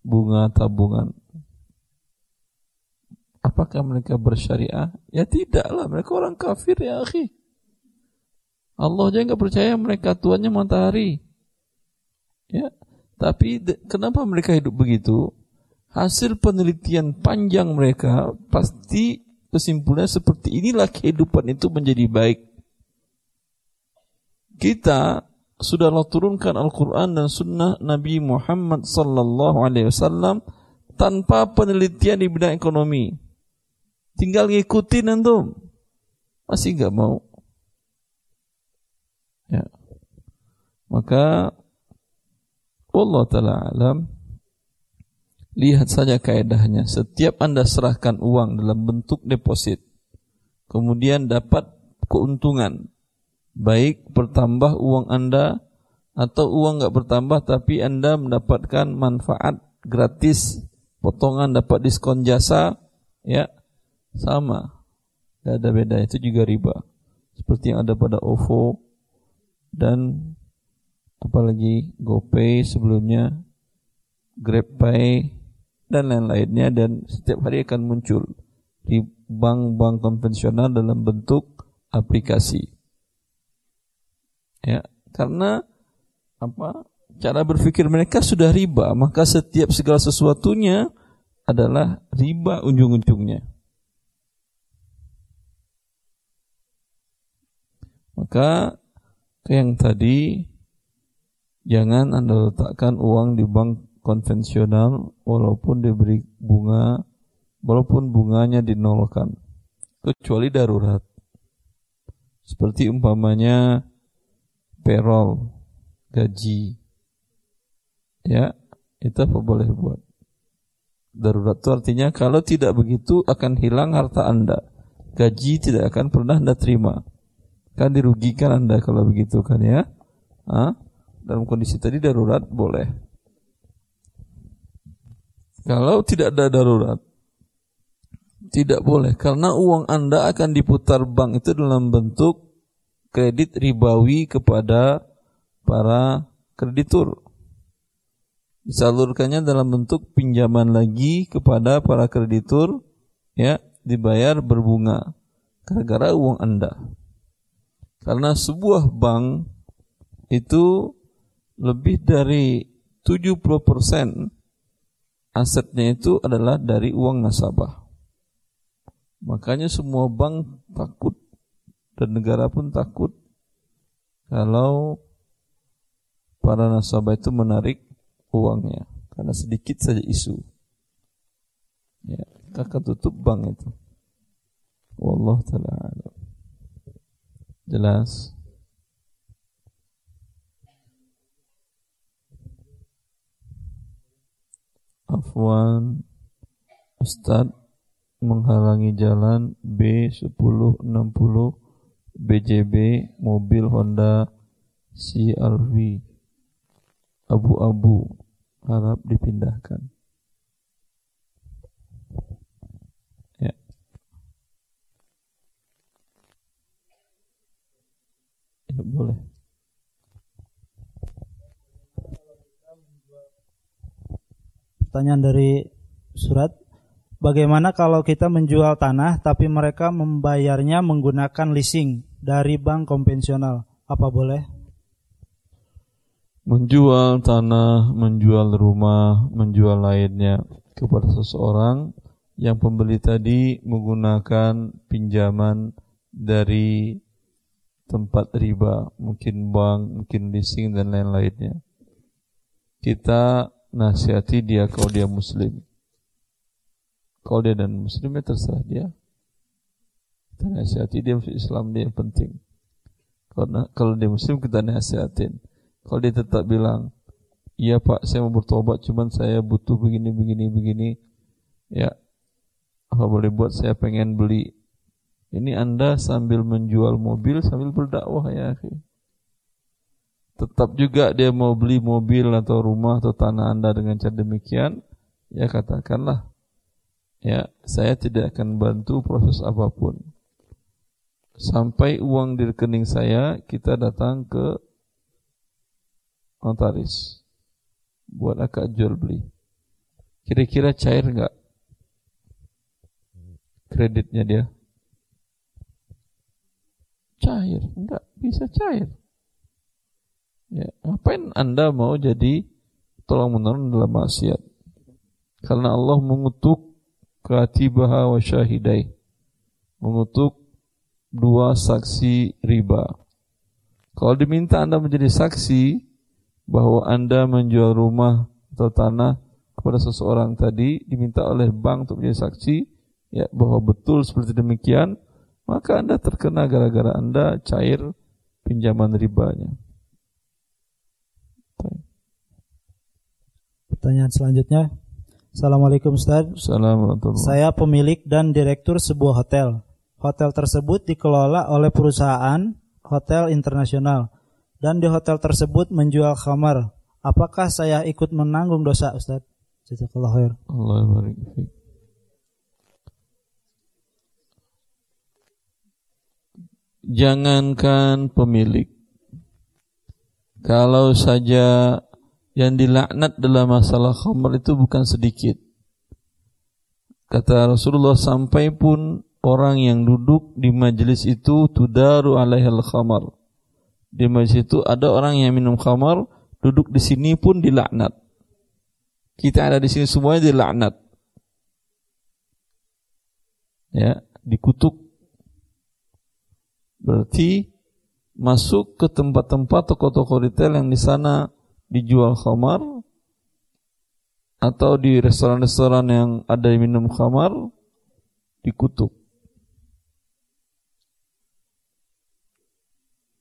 bunga tabungan. Apakah mereka bersyariah? Ya tidaklah, mereka orang kafir ya akhi. Allah aja nggak percaya mereka tuannya matahari. Ya, tapi kenapa mereka hidup begitu? Hasil penelitian panjang mereka pasti kesimpulannya seperti inilah kehidupan itu menjadi baik. Kita sudah Allah turunkan Al-Quran dan Sunnah Nabi Muhammad Sallallahu Alaihi Wasallam tanpa penelitian di bidang ekonomi. Tinggal ngikutin antum. Masih nggak mau. Ya. Maka Allah Ta'ala alam Lihat saja kaedahnya Setiap anda serahkan uang dalam bentuk deposit Kemudian dapat keuntungan Baik bertambah uang anda Atau uang nggak bertambah Tapi anda mendapatkan manfaat gratis Potongan dapat diskon jasa Ya. Sama. Tidak ada beda Itu juga riba. Seperti yang ada pada OVO dan apalagi GoPay sebelumnya, GrabPay dan lain-lainnya dan setiap hari akan muncul di bank-bank konvensional dalam bentuk aplikasi. Ya, karena apa? Cara berpikir mereka sudah riba, maka setiap segala sesuatunya adalah riba ujung-ujungnya. Maka yang tadi jangan Anda letakkan uang di bank konvensional walaupun diberi bunga walaupun bunganya dinolkan kecuali darurat. Seperti umpamanya payroll, gaji. Ya, itu apa boleh buat. Darurat itu artinya kalau tidak begitu akan hilang harta Anda. Gaji tidak akan pernah Anda terima. Kan dirugikan Anda kalau begitu kan ya. Hah? Dalam kondisi tadi darurat boleh. Kalau tidak ada darurat, tidak boleh karena uang Anda akan diputar bank itu dalam bentuk kredit ribawi kepada para kreditur. Disalurkannya dalam bentuk pinjaman lagi kepada para kreditur ya, dibayar berbunga gara-gara uang Anda. Karena sebuah bank itu lebih dari 70% asetnya itu adalah dari uang nasabah. Makanya semua bank takut dan negara pun takut kalau para nasabah itu menarik uangnya karena sedikit saja isu. Ya, kakak tutup bank itu. Wallah taala Jelas? Afwan Ustadz menghalangi jalan B1060 BJB mobil Honda CRV abu-abu harap dipindahkan. Ya, boleh. Pertanyaan dari surat, bagaimana kalau kita menjual tanah tapi mereka membayarnya menggunakan leasing dari bank konvensional? Apa boleh? Menjual tanah, menjual rumah, menjual lainnya kepada seseorang yang pembeli tadi menggunakan pinjaman dari tempat riba, mungkin bank, mungkin leasing dan lain-lainnya. Kita nasihati dia kalau dia muslim. Kalau dia dan muslim ya terserah dia. Kita nasihati dia masuk Islam dia yang penting. Karena kalau dia muslim kita nasihatin. Kalau dia tetap bilang, iya pak saya mau bertobat cuman saya butuh begini begini begini. Ya apa boleh buat saya pengen beli ini Anda sambil menjual mobil sambil berdakwah ya tetap juga dia mau beli mobil atau rumah atau tanah Anda dengan cara demikian, ya katakanlah, ya saya tidak akan bantu proses apa pun. Sampai uang di rekening saya, kita datang ke notaris buat akad jual beli. Kira-kira cair nggak kreditnya dia? Cair, enggak bisa cair. Ya, ngapain Anda mau jadi tolong menolong dalam maksiat? Karena Allah mengutuk katibaha wa syahidai. Mengutuk dua saksi riba. Kalau diminta Anda menjadi saksi bahwa Anda menjual rumah atau tanah kepada seseorang tadi diminta oleh bank untuk menjadi saksi ya bahwa betul seperti demikian, maka Anda terkena gara-gara Anda cair pinjaman ribanya. Pertanyaan selanjutnya. Assalamualaikum Ustaz. Assalamualaikum. Saya pemilik dan direktur sebuah hotel. Hotel tersebut dikelola oleh perusahaan hotel internasional dan di hotel tersebut menjual khamar. Apakah saya ikut menanggung dosa Ustaz? Jazakallah khair. Allah barik Jangankan pemilik. Kalau saja yang dilaknat dalam masalah khamr itu bukan sedikit. Kata Rasulullah sampai pun orang yang duduk di majelis itu tudaru alaihal khamar. Di majelis itu ada orang yang minum khamar, duduk di sini pun dilaknat. Kita ada di sini semuanya dilaknat. Ya, dikutuk. Berarti masuk ke tempat-tempat toko-toko retail yang di sana dijual khamar atau di restoran-restoran yang ada minum khamar dikutuk.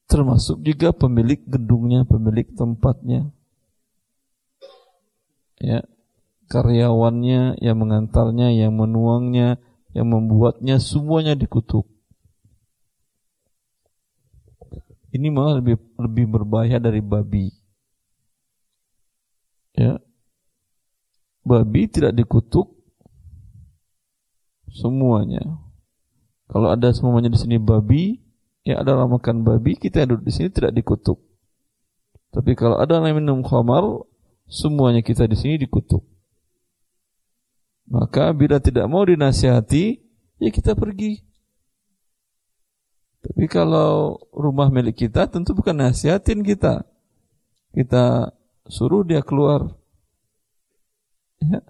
Termasuk juga pemilik gedungnya, pemilik tempatnya. Ya, karyawannya yang mengantarnya, yang menuangnya, yang membuatnya semuanya dikutuk. Ini malah lebih lebih berbahaya dari babi. Ya. Babi tidak dikutuk semuanya. Kalau ada semuanya di sini babi, ya ada makan babi, kita duduk di sini tidak dikutuk. Tapi kalau ada orang minum khamar, semuanya kita di sini dikutuk. Maka bila tidak mau dinasihati, ya kita pergi. Tapi kalau rumah milik kita tentu bukan nasihatin kita. Kita suruh dia keluar. Ya.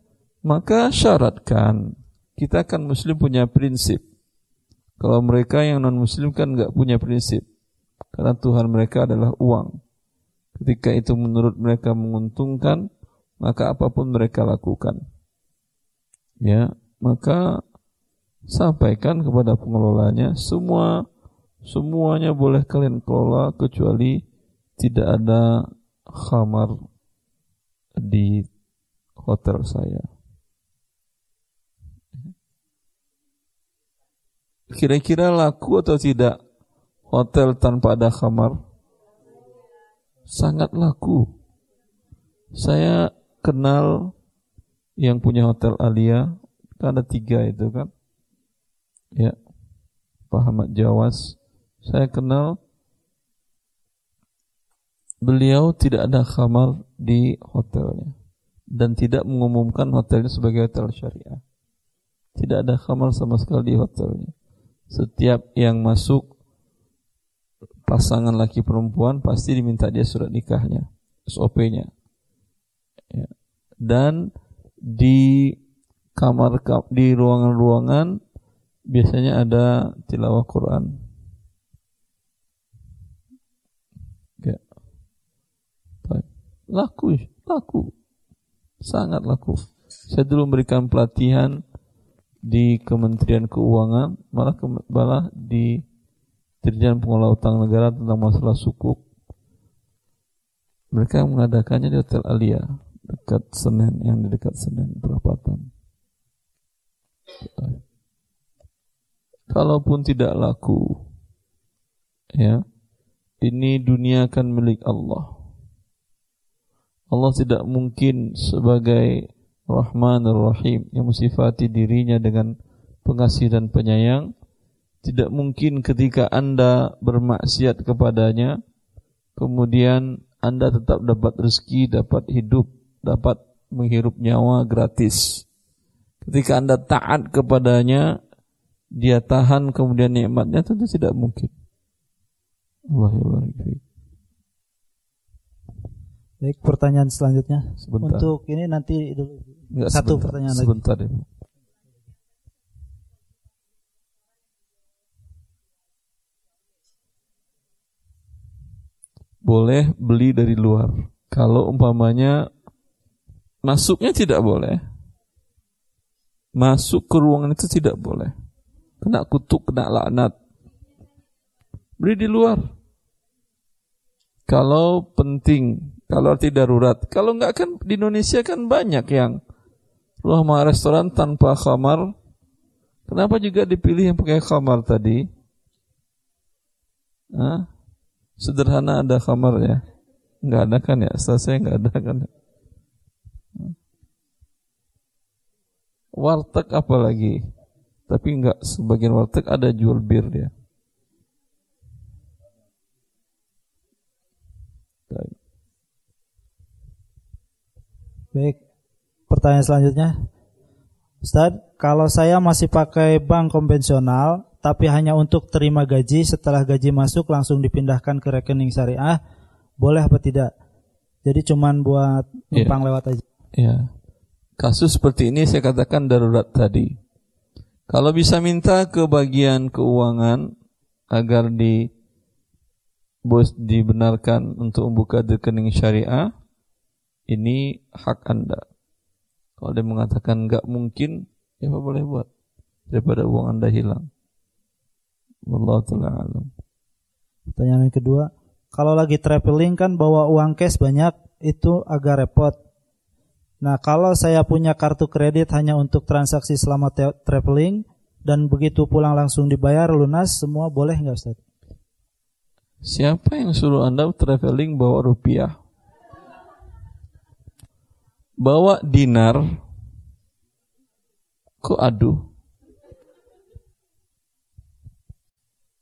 Maka syaratkan kita kan muslim punya prinsip. Kalau mereka yang non muslim kan nggak punya prinsip. Karena Tuhan mereka adalah uang. Ketika itu menurut mereka menguntungkan, maka apa pun mereka lakukan. Ya, maka sampaikan kepada pengelolanya semua semuanya boleh kalian kelola kecuali tidak ada khamar di hotel saya. Kira-kira laku atau tidak hotel tanpa ada kamar? Sangat laku. Saya kenal yang punya hotel Alia, kan ada tiga itu kan. Ya, Pak Ahmad Jawas. Saya kenal beliau tidak ada kamar di hotelnya dan tidak mengumumkan hotelnya sebagai hotel syariah. Tidak ada kamar sama sekali di hotelnya. Setiap yang masuk pasangan laki perempuan pasti diminta dia surat nikahnya, SOP-nya. Ya. Dan di kamar di ruangan-ruangan biasanya ada tilawah Quran. Laku, laku. Sangat laku. Saya dulu memberikan pelatihan di Kementerian Keuangan, malah ke, di Dirjen Pengelola Utang Negara tentang masalah sukuk. Mereka mengadakannya di Hotel Alia dekat Senen yang di dekat Senen Perapatan. Kalaupun tidak laku, ya, ini dunia akan milik Allah Allah tidak mungkin sebagai Rahman Rahim yang mensifati dirinya dengan pengasih dan penyayang tidak mungkin ketika Anda bermaksiat kepadanya kemudian Anda tetap dapat rezeki, dapat hidup, dapat menghirup nyawa gratis. Ketika Anda taat kepadanya, dia tahan kemudian nikmatnya tentu tidak mungkin. Allah ya Baik, pertanyaan selanjutnya. Sebentar. Untuk ini nanti dulu. Enggak, satu sebentar, pertanyaan sebentar, lagi. Sebentar, Boleh beli dari luar. Kalau umpamanya masuknya tidak boleh. Masuk ke ruangan itu tidak boleh. Kena kutuk, kena laknat. Beli di luar. Kalau penting kalau arti darurat. Kalau enggak kan di Indonesia kan banyak yang rumah restoran tanpa kamar. Kenapa juga dipilih yang pakai kamar tadi? Hah? Sederhana ada kamar ya? Enggak ada kan ya? Saya enggak ada kan. Warteg apalagi? Tapi enggak sebagian warteg ada jual bir dia. Baik, pertanyaan selanjutnya. Ustaz, kalau saya masih pakai bank konvensional, tapi hanya untuk terima gaji, setelah gaji masuk langsung dipindahkan ke rekening syariah, boleh apa tidak? Jadi cuman buat iya. numpang yeah. lewat aja. Ya. Kasus seperti ini saya katakan darurat tadi. Kalau bisa minta ke bagian keuangan agar di bos dibenarkan untuk membuka rekening syariah, ini hak Anda. Kalau dia mengatakan nggak mungkin, ya apa boleh buat daripada uang Anda hilang. Wallahu taala alam. Pertanyaan yang kedua, kalau lagi traveling kan bawa uang cash banyak itu agak repot. Nah, kalau saya punya kartu kredit hanya untuk transaksi selama traveling dan begitu pulang langsung dibayar lunas semua boleh nggak Ustaz? Siapa yang suruh Anda traveling bawa rupiah? Bawa dinar. Kok aduh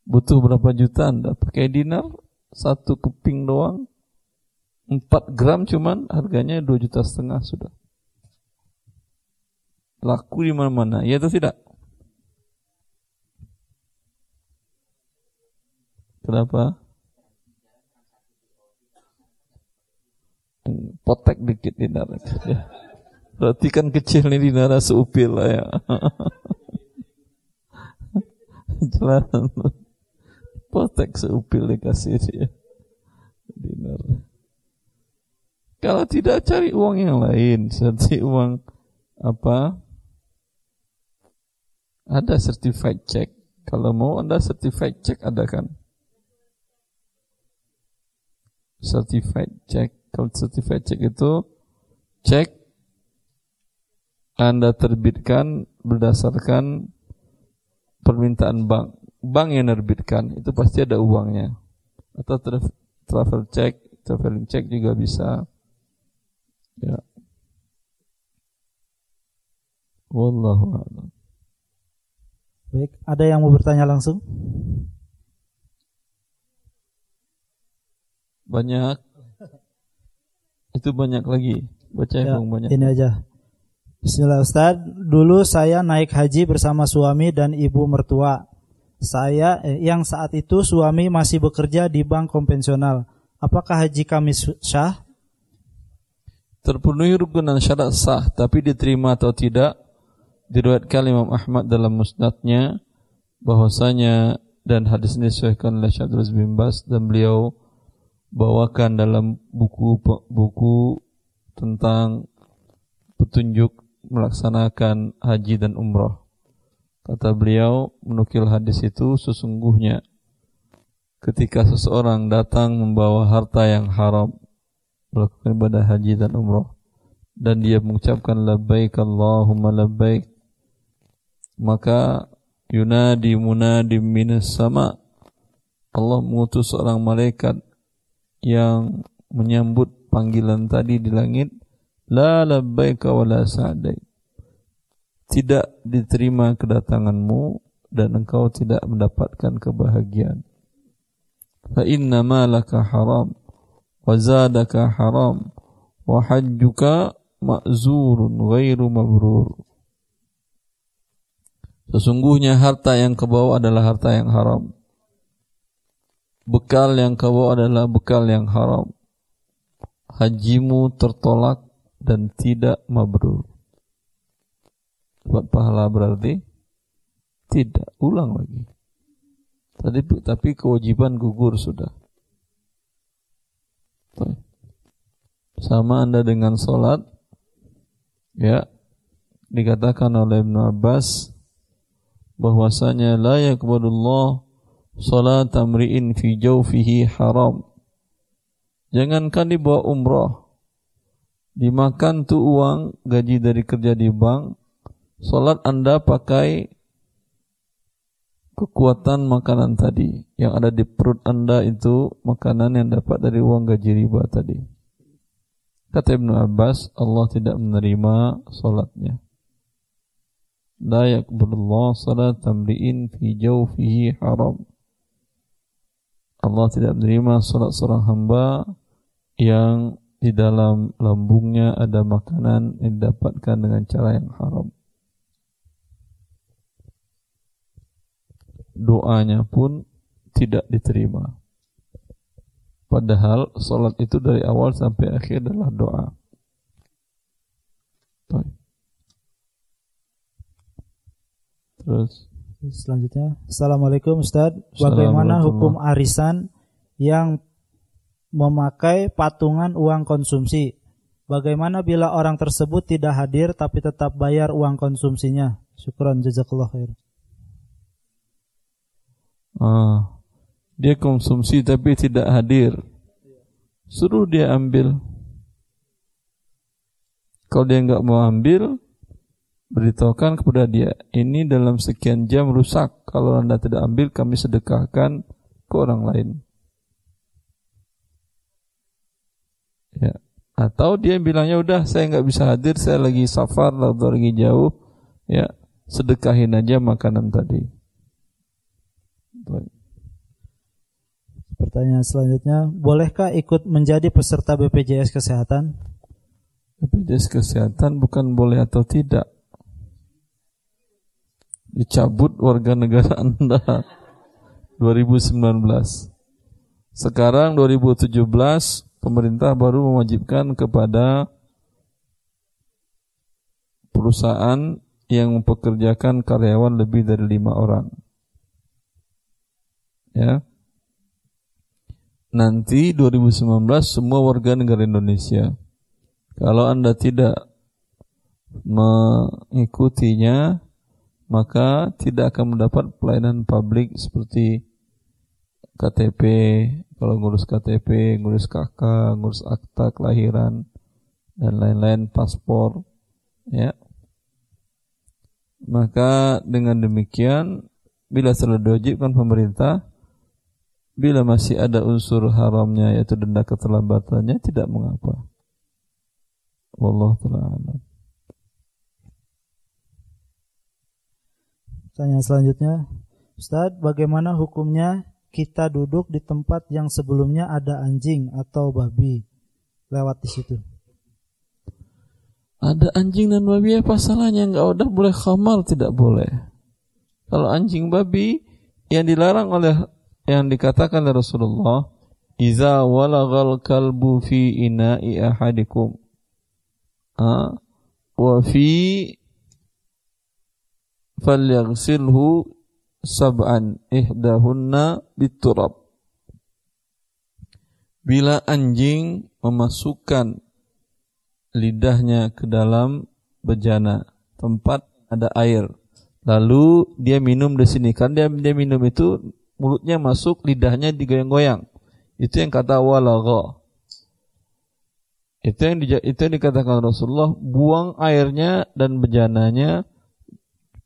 butuh berapa juta anda pakai dinar. Satu keping doang. 4 gram cuman. Harganya 2 juta setengah sudah. Laku di mana-mana. Ya atau tidak? Kenapa potek dikit di neraka. Berarti kan kecil nih di neraka seupil lah ya. Jelas. Potek seupil dikasih dia. Dinar. Kalau tidak cari uang yang lain, seperti uang apa? Ada certified check. Kalau mau Anda certified check ada kan? Certified check kalau certified check itu cek Anda terbitkan berdasarkan permintaan bank. Bank yang nerbitkan itu pasti ada uangnya. Atau travel check, traveling check juga bisa. Ya. Wallahu a'lam. Baik, ada yang mau bertanya langsung? Banyak. Itu banyak lagi. Baca ya, yang banyak. Ini aja. Bismillah Ustaz, dulu saya naik haji bersama suami dan ibu mertua. Saya eh, yang saat itu suami masih bekerja di bank konvensional. Apakah haji kami sah? Terpenuhi rukun dan syarat sah, tapi diterima atau tidak diriwayatkan Imam Ahmad dalam musnadnya bahwasanya dan hadis ini disahkan oleh Syaikhul bin Bas dan beliau bawakan dalam buku buku tentang petunjuk melaksanakan haji dan umrah. Kata beliau menukil hadis itu sesungguhnya ketika seseorang datang membawa harta yang haram melakukan ibadah haji dan umrah dan dia mengucapkan labbaik Allahumma labbaik maka yunadi munadi minas sama Allah mengutus seorang malaikat yang menyambut panggilan tadi di langit, la labbaika wa la sa'daik. Tidak diterima kedatanganmu dan engkau tidak mendapatkan kebahagiaan. Fa inna malaka haram wa zadaka haram wa hajjuka ma'zurun ghairu mabrur. Sesungguhnya harta yang kau bawa adalah harta yang haram. Bekal yang kau bawa adalah bekal yang haram. Hajimu tertolak dan tidak mabrur. Buat pahala berarti tidak ulang lagi. Tadi tapi kewajiban gugur sudah. Sama Anda dengan sholat, ya dikatakan oleh Ibn Abbas bahwasanya la yakbalullah salat tamri'in fi jawfihi haram. Jangankan dibawa umrah, dimakan tuh uang gaji dari kerja di bank, salat Anda pakai kekuatan makanan tadi yang ada di perut Anda itu makanan yang dapat dari uang gaji riba tadi. Kata Ibnu Abbas, Allah tidak menerima salatnya la yakbulullah salat tamri'in fi jawfihi haram. Allah tidak menerima salat seorang hamba yang di dalam lambungnya ada makanan yang didapatkan dengan cara yang haram. Doanya pun tidak diterima. Padahal salat itu dari awal sampai akhir adalah doa. Terus selanjutnya, Assalamualaikum Ustaz. Bagaimana hukum arisan yang memakai patungan uang konsumsi? Bagaimana bila orang tersebut tidak hadir tapi tetap bayar uang konsumsinya? Syukran jazakallah khair. Ah, dia konsumsi tapi tidak hadir. Suruh dia ambil. Kalau dia nggak mau ambil, beritahukan kepada dia, ini dalam sekian jam rusak. Kalau anda tidak ambil, kami sedekahkan ke orang lain. Ya. Atau dia bilangnya udah saya nggak bisa hadir, saya lagi safar atau lagi jauh, ya sedekahin aja makanan tadi. Baik. Pertanyaan selanjutnya, bolehkah ikut menjadi peserta BPJS Kesehatan? BPJS Kesehatan bukan boleh atau tidak, dicabut warga negara Anda 2019. Sekarang 2017 pemerintah baru mewajibkan kepada perusahaan yang mempekerjakan karyawan lebih dari lima orang. Ya. Nanti 2019 semua warga negara Indonesia kalau Anda tidak mengikutinya maka tidak akan mendapat pelayanan publik seperti KTP, kalau ngurus KTP, ngurus KK, ngurus akta kelahiran dan lain-lain paspor, ya. Maka dengan demikian bila sudah diwajibkan pemerintah bila masih ada unsur haramnya yaitu denda keterlambatannya tidak mengapa. Wallahu taala Pertanyaan selanjutnya, Ustadz, bagaimana hukumnya kita duduk di tempat yang sebelumnya ada anjing atau babi lewat di situ? Ada anjing dan babi apa salahnya? Enggak udah boleh khamal tidak boleh. Kalau anjing babi yang dilarang oleh yang dikatakan oleh Rasulullah, "Iza walagal kalbu fi ina'i ahadikum." Ah, wa falyaghsilhu sab'an ihdahunna biturab. Bila anjing memasukkan lidahnya ke dalam bejana tempat ada air lalu dia minum di sini. Kan dia dia minum itu mulutnya masuk lidahnya digoyang-goyang. Itu yang kata walagha. Itu yang itu yang dikatakan Rasulullah buang airnya dan bejananya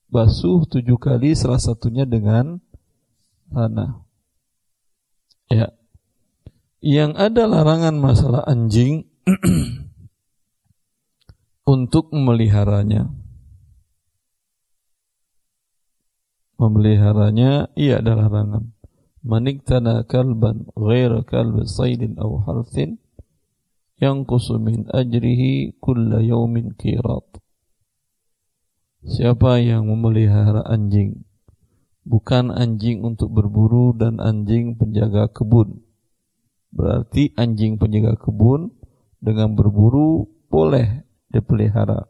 basuh tujuh kali salah satunya dengan tanah. Ya. Yang ada larangan masalah anjing untuk memeliharanya. Memeliharanya ia adalah larangan. Manik tanah kalban ghaira kalb saydin aw harthin yanqusu min ajrihi kulla yawmin qirat. Siapa yang memelihara anjing bukan anjing untuk berburu dan anjing penjaga kebun. Berarti anjing penjaga kebun dengan berburu boleh dipelihara.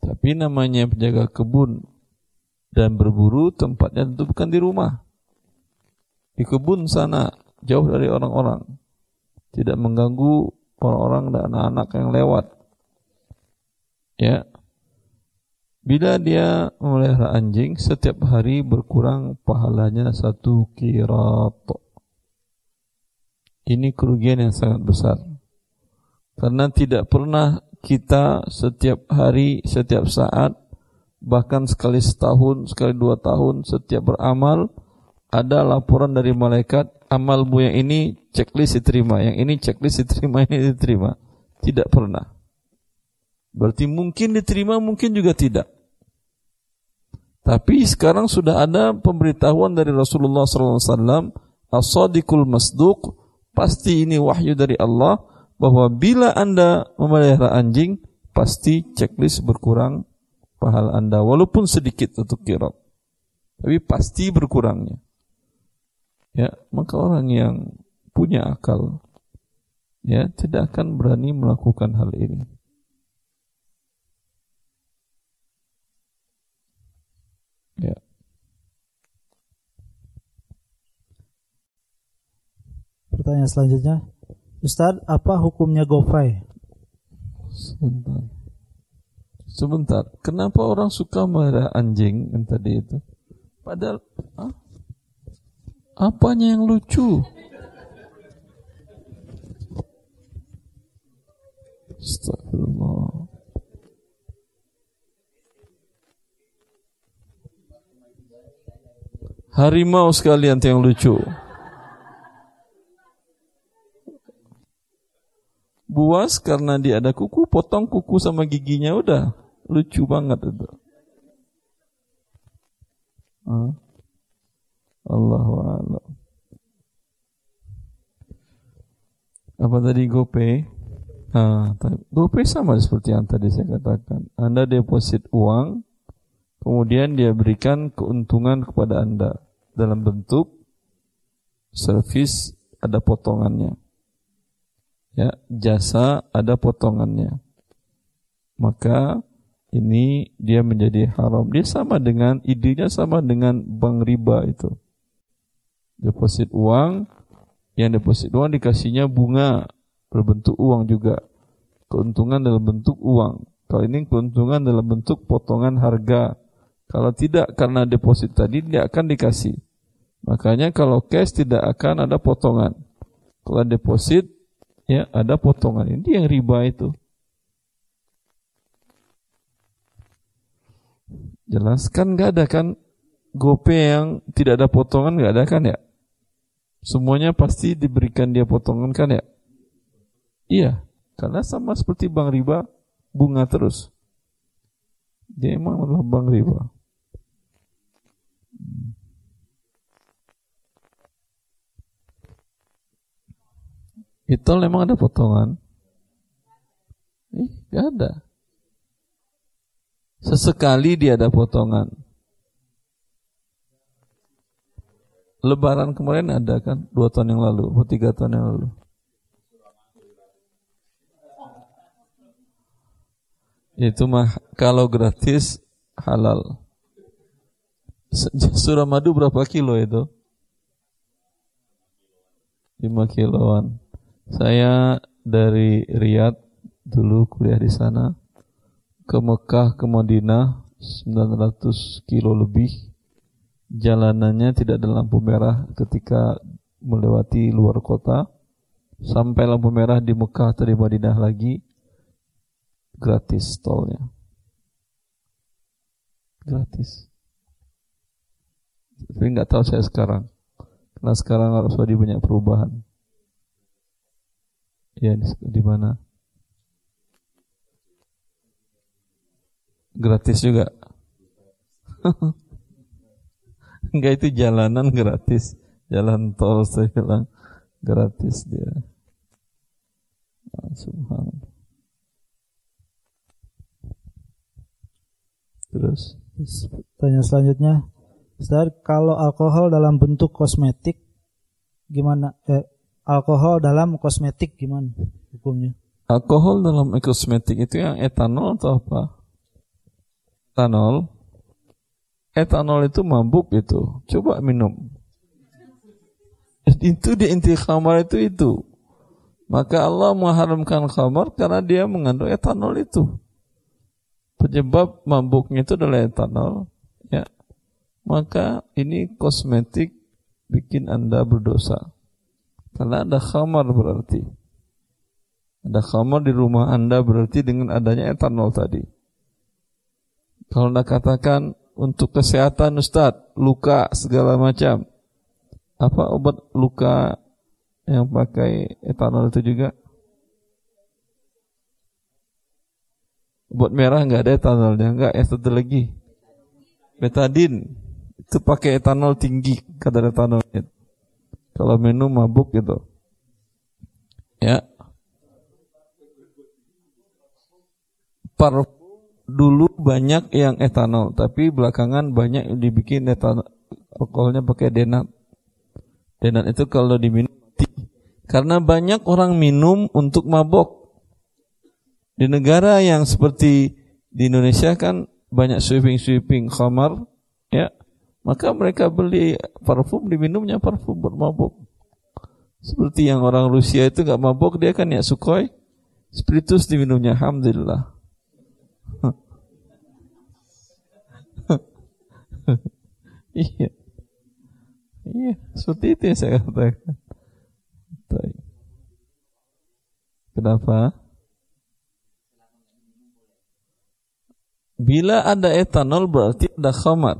Tapi namanya penjaga kebun dan berburu tempatnya tentu bukan di rumah. Di kebun sana, jauh dari orang-orang. Tidak mengganggu orang-orang dan anak-anak yang lewat. Ya. Bila dia memelihara anjing, setiap hari berkurang pahalanya satu kirat. Ini kerugian yang sangat besar. Karena tidak pernah kita setiap hari, setiap saat, bahkan sekali setahun, sekali dua tahun, setiap beramal, ada laporan dari malaikat, amalmu yang ini checklist diterima, yang ini checklist diterima, ini diterima. Tidak pernah. Berarti mungkin diterima, mungkin juga tidak. Tapi sekarang sudah ada pemberitahuan dari Rasulullah SAW, as-sadiqul masduq, pasti ini wahyu dari Allah, bahwa bila Anda memelihara anjing, pasti checklist berkurang pahala Anda walaupun sedikit untuk kirab. Tapi pasti berkurangnya. Ya, maka orang yang punya akal ya tidak akan berani melakukan hal ini. Ya. Pertanyaan selanjutnya, Ustaz, apa hukumnya GoFi? Sebentar. Sebentar. Kenapa orang suka merah anjing yang tadi itu? Padahal ah, apanya yang lucu? Astagfirullah. Harimau sekalian yang lucu. buas karena dia ada kuku, potong kuku sama giginya udah lucu banget itu. Allah Allahu Apa tadi GoPay? Ah, GoPay sama seperti yang tadi saya katakan. Anda deposit uang, kemudian dia berikan keuntungan kepada Anda dalam bentuk servis ada potongannya. Ya jasa ada potongannya. Maka ini dia menjadi haram. Dia sama dengan idenya sama dengan bank riba itu. Deposit uang yang deposit uang dikasihnya bunga. Berbentuk uang juga. Keuntungan dalam bentuk uang. Kalau ini keuntungan dalam bentuk potongan harga. Kalau tidak karena deposit tadi dia akan dikasih makanya kalau cash tidak akan ada potongan. Kalau deposit ya ada potongan. Ini yang riba itu. Jelaskan nggak ada kan? Gope yang tidak ada potongan nggak ada kan ya? Semuanya pasti diberikan dia potongan kan ya? Iya karena sama seperti bank riba bunga terus. Dia emang adalah bank riba Itu memang ada potongan? Ih, gak ada. Sesekali dia ada potongan. Lebaran kemarin ada kan? Dua tahun yang lalu, atau tiga tahun yang lalu. Itu mah kalau gratis halal. Suramadu berapa kilo itu? 5 kiloan. Saya dari Riyadh dulu kuliah di sana. Ke Mekah ke Madinah 900 kilo lebih. Jalanannya tidak ada lampu merah ketika melewati luar kota. Sampai lampu merah di Mekah atau di Madinah lagi gratis tolnya. Gratis. Tapi nggak tahu saya sekarang. Karena sekarang harus ada banyak perubahan Ya di, mana? Gratis juga. Enggak itu jalanan gratis. Jalan tol saya bilang gratis dia. Ah, subhanallah. Terus tanya selanjutnya, Ustaz, kalau alkohol dalam bentuk kosmetik gimana? Eh, alkohol dalam kosmetik gimana hukumnya? Alkohol dalam kosmetik itu yang etanol atau apa? Etanol. Etanol itu mabuk itu. Coba minum. Itu di inti khamar itu itu. Maka Allah mengharamkan khamar karena dia mengandung etanol itu penyebab mabuknya itu adalah etanol, ya, maka ini kosmetik bikin Anda berdosa. Karena ada khamar berarti. Ada khamar di rumah Anda berarti dengan adanya etanol tadi. Kalau Anda katakan untuk kesehatan Ustaz, luka segala macam. Apa obat luka yang pakai etanol itu juga? Buat merah nggak ada etanolnya, nggak ya satu lagi. Betadin itu pakai etanol tinggi kadar etanolnya. Kalau minum mabuk gitu. Ya. Par dulu banyak yang etanol, tapi belakangan banyak yang dibikin etanol alkoholnya pakai denat. Denat itu kalau diminum karena banyak orang minum untuk mabok. Di negara yang seperti di Indonesia kan banyak sweeping-sweeping khamar, ya, maka mereka beli parfum diminumnya parfum bermabuk. Seperti yang orang Rusia itu gak mabuk dia kan ya sukhoi, spiritus diminumnya, alhamdulillah. iya, iya, seperti itu yang saya katakan. Kenapa? Bila ada etanol berarti ada khamar.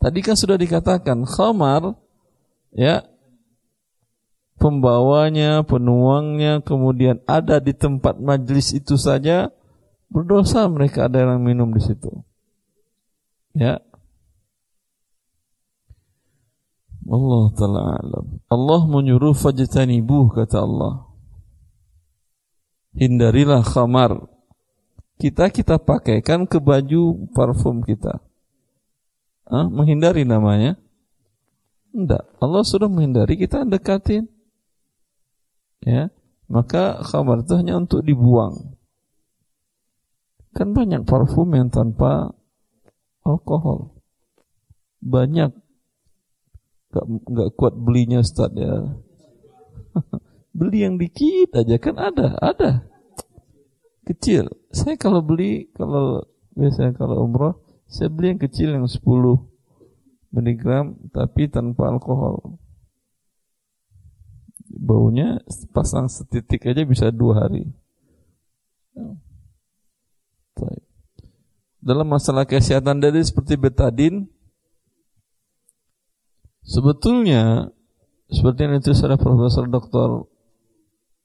Tadi kan sudah dikatakan khamar ya pembawanya, penuangnya, kemudian ada di tempat majlis itu saja berdosa mereka ada yang minum di situ. Ya. Allah taala alam. Allah menyuruh fajtanibuh kata Allah. Hindarilah khamar kita kita pakaikan ke baju parfum kita. Hah? Menghindari namanya? Enggak. Allah sudah menghindari kita dekatin. Ya, maka khabar itu hanya untuk dibuang. Kan banyak parfum yang tanpa alkohol. Banyak. Gak, gak kuat belinya Ustaz ya. Beli yang dikit aja kan ada, ada kecil. Saya kalau beli, kalau biasanya kalau umroh, saya beli yang kecil yang 10 miligram tapi tanpa alkohol. Baunya pasang setitik aja bisa dua hari. Dalam masalah kesehatan dari seperti betadin, sebetulnya seperti yang itu oleh Profesor Doktor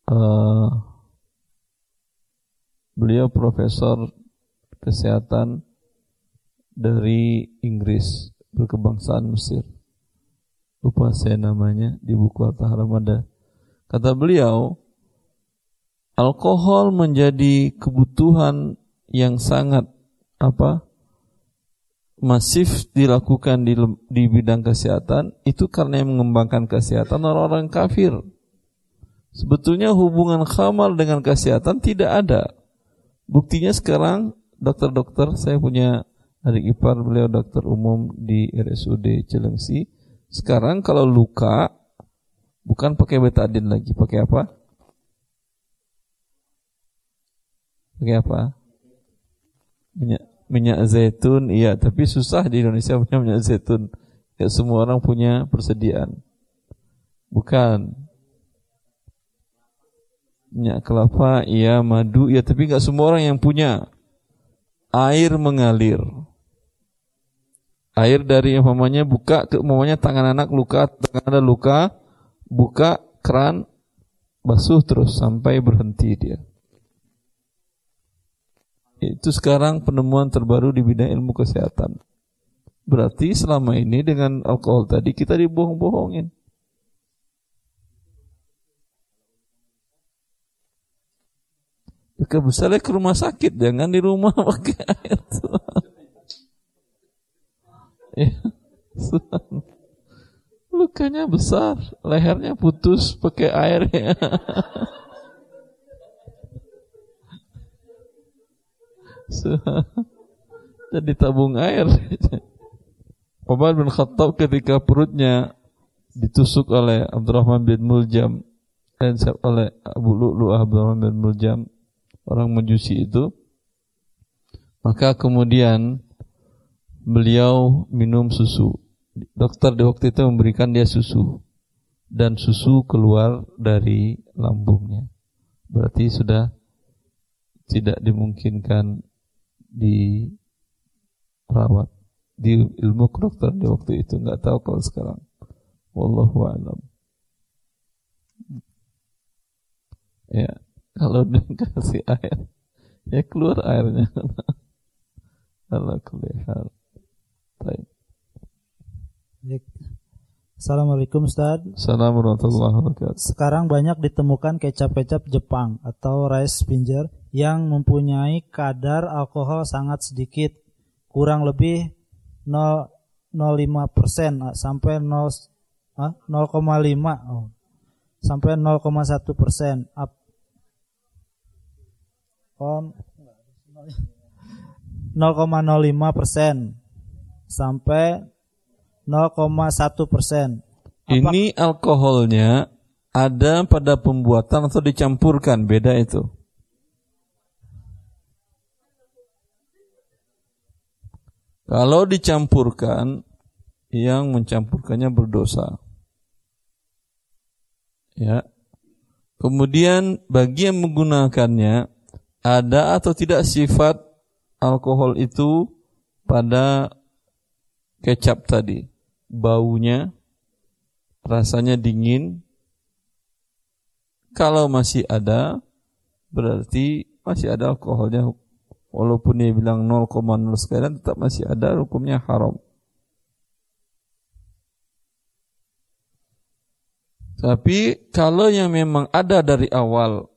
uh, Beliau profesor kesehatan dari Inggris berkebangsaan Mesir. Lupa saya namanya di buku Harta Haramada. Kata beliau, alkohol menjadi kebutuhan yang sangat apa masif dilakukan di, di bidang kesehatan itu karena yang mengembangkan kesehatan orang-orang kafir. Sebetulnya hubungan khamal dengan kesehatan tidak ada. Buktinya sekarang dokter-dokter saya punya adik ipar beliau dokter umum di RSUD Cilengsi. Sekarang kalau luka bukan pakai betadin lagi, pakai apa? Pakai apa? Minyak minyak zaitun, iya, tapi susah di Indonesia punya minyak zaitun. Ya semua orang punya persediaan. Bukan minyak kelapa, iya, madu, ya tapi nggak semua orang yang punya. Air mengalir. Air dari umpamanya buka ke umpamanya tangan anak luka, tangan ada luka, buka keran, basuh terus sampai berhenti dia. Itu sekarang penemuan terbaru di bidang ilmu kesehatan. Berarti selama ini dengan alkohol tadi kita dibohong-bohongin. Dekat besarnya ke rumah sakit, jangan di rumah pakai air. Ya. Lukanya besar, lehernya putus pakai air ya. Jadi tabung air. Umar bin Khattab ketika perutnya ditusuk oleh Abdurrahman bin Muljam dan oleh Abu Lu'lu'ah Abdurrahman bin Muljam orang Majusi itu maka kemudian beliau minum susu. Dokter di waktu itu memberikan dia susu. Dan susu keluar dari lambungnya. Berarti sudah tidak dimungkinkan dirawat. Di ilmu kedokteran di waktu itu. Nggak tahu kalau sekarang. Wallahu alam. Ya kalau dikasih air ya keluar airnya. Allah kelihatan baik. Assalamualaikum Ustaz. Assalamualaikum warahmatullahi wabarakatuh. Sekarang banyak ditemukan kecap-kecap Jepang atau rice pinjer yang mempunyai kadar alkohol sangat sedikit. Kurang lebih 0,05 persen ah, sampai 0 0,5 oh, sampai 0,1 persen. Up on 0,05 persen sampai 0,1 persen. Ini alkoholnya ada pada pembuatan atau dicampurkan, beda itu. Kalau dicampurkan, yang mencampurkannya berdosa. Ya. Kemudian bagi yang menggunakannya ada atau tidak sifat alkohol itu pada kecap tadi. Baunya rasanya dingin. Kalau masih ada berarti masih ada alkoholnya walaupun dia bilang 0,0 sekian tetap masih ada hukumnya haram. Tapi kalau yang memang ada dari awal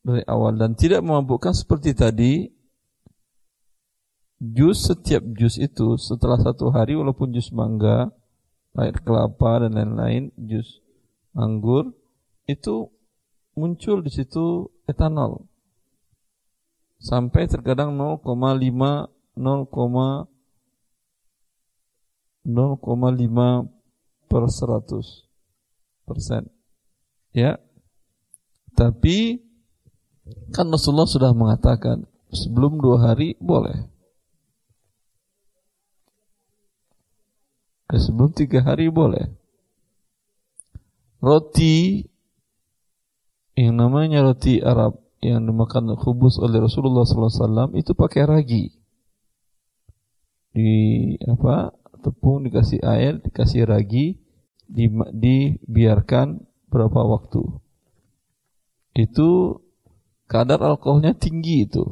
dari awal dan tidak memabukkan seperti tadi jus setiap jus itu setelah satu hari walaupun jus mangga air kelapa dan lain-lain jus anggur itu muncul di situ etanol sampai terkadang 0,5 0,5 per 100 persen. Ya, tapi kan Rasulullah sudah mengatakan sebelum dua hari boleh. Sebelum tiga hari boleh. Roti yang namanya roti Arab yang dimakan khubus oleh Rasulullah SAW itu pakai ragi. Di apa tepung dikasih air, dikasih ragi, di, dibiarkan berapa waktu. Itu kadar alkoholnya tinggi itu.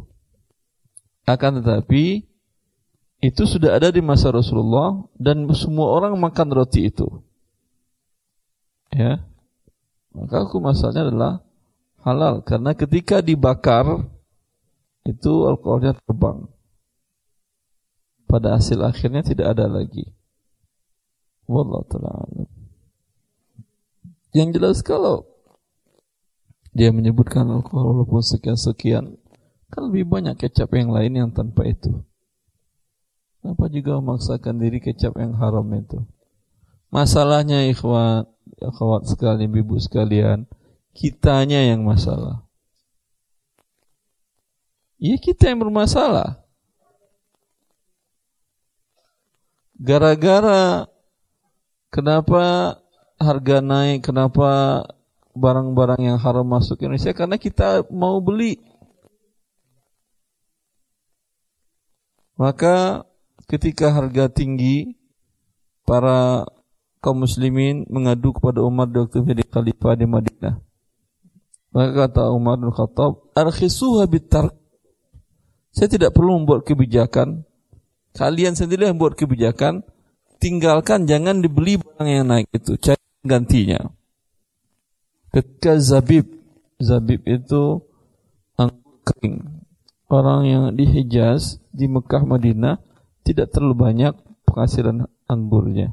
Akan tetapi itu sudah ada di masa Rasulullah dan semua orang makan roti itu. Ya. Maka aku masalahnya adalah halal karena ketika dibakar itu alkoholnya terbang. Pada hasil akhirnya tidak ada lagi. Wallahu taala. Yang jelas kalau dia menyebutkan alkohol walaupun sekian-sekian, kan lebih banyak kecap yang lain yang tanpa itu. Kenapa juga memaksakan diri kecap yang haram itu? Masalahnya ikhwan, akhwat sekalian, ibu sekalian, kitanya yang masalah. Ya kita yang bermasalah. Gara-gara kenapa harga naik, kenapa barang-barang yang haram masuk Indonesia? Karena kita mau beli. Maka ketika harga tinggi, para kaum muslimin mengadu kepada Umar di waktu menjadi khalifah di Madinah Maka kata Umar bin Khattab, "Arkhisuha bitark." Saya tidak perlu membuat kebijakan. Kalian sendiri yang membuat kebijakan. Tinggalkan, jangan dibeli barang yang naik itu. Cari gantinya. Ketika zabib, zabib itu anggur kering. Orang yang di Hijaz, di Mekah, Madinah, tidak terlalu banyak penghasilan anggurnya.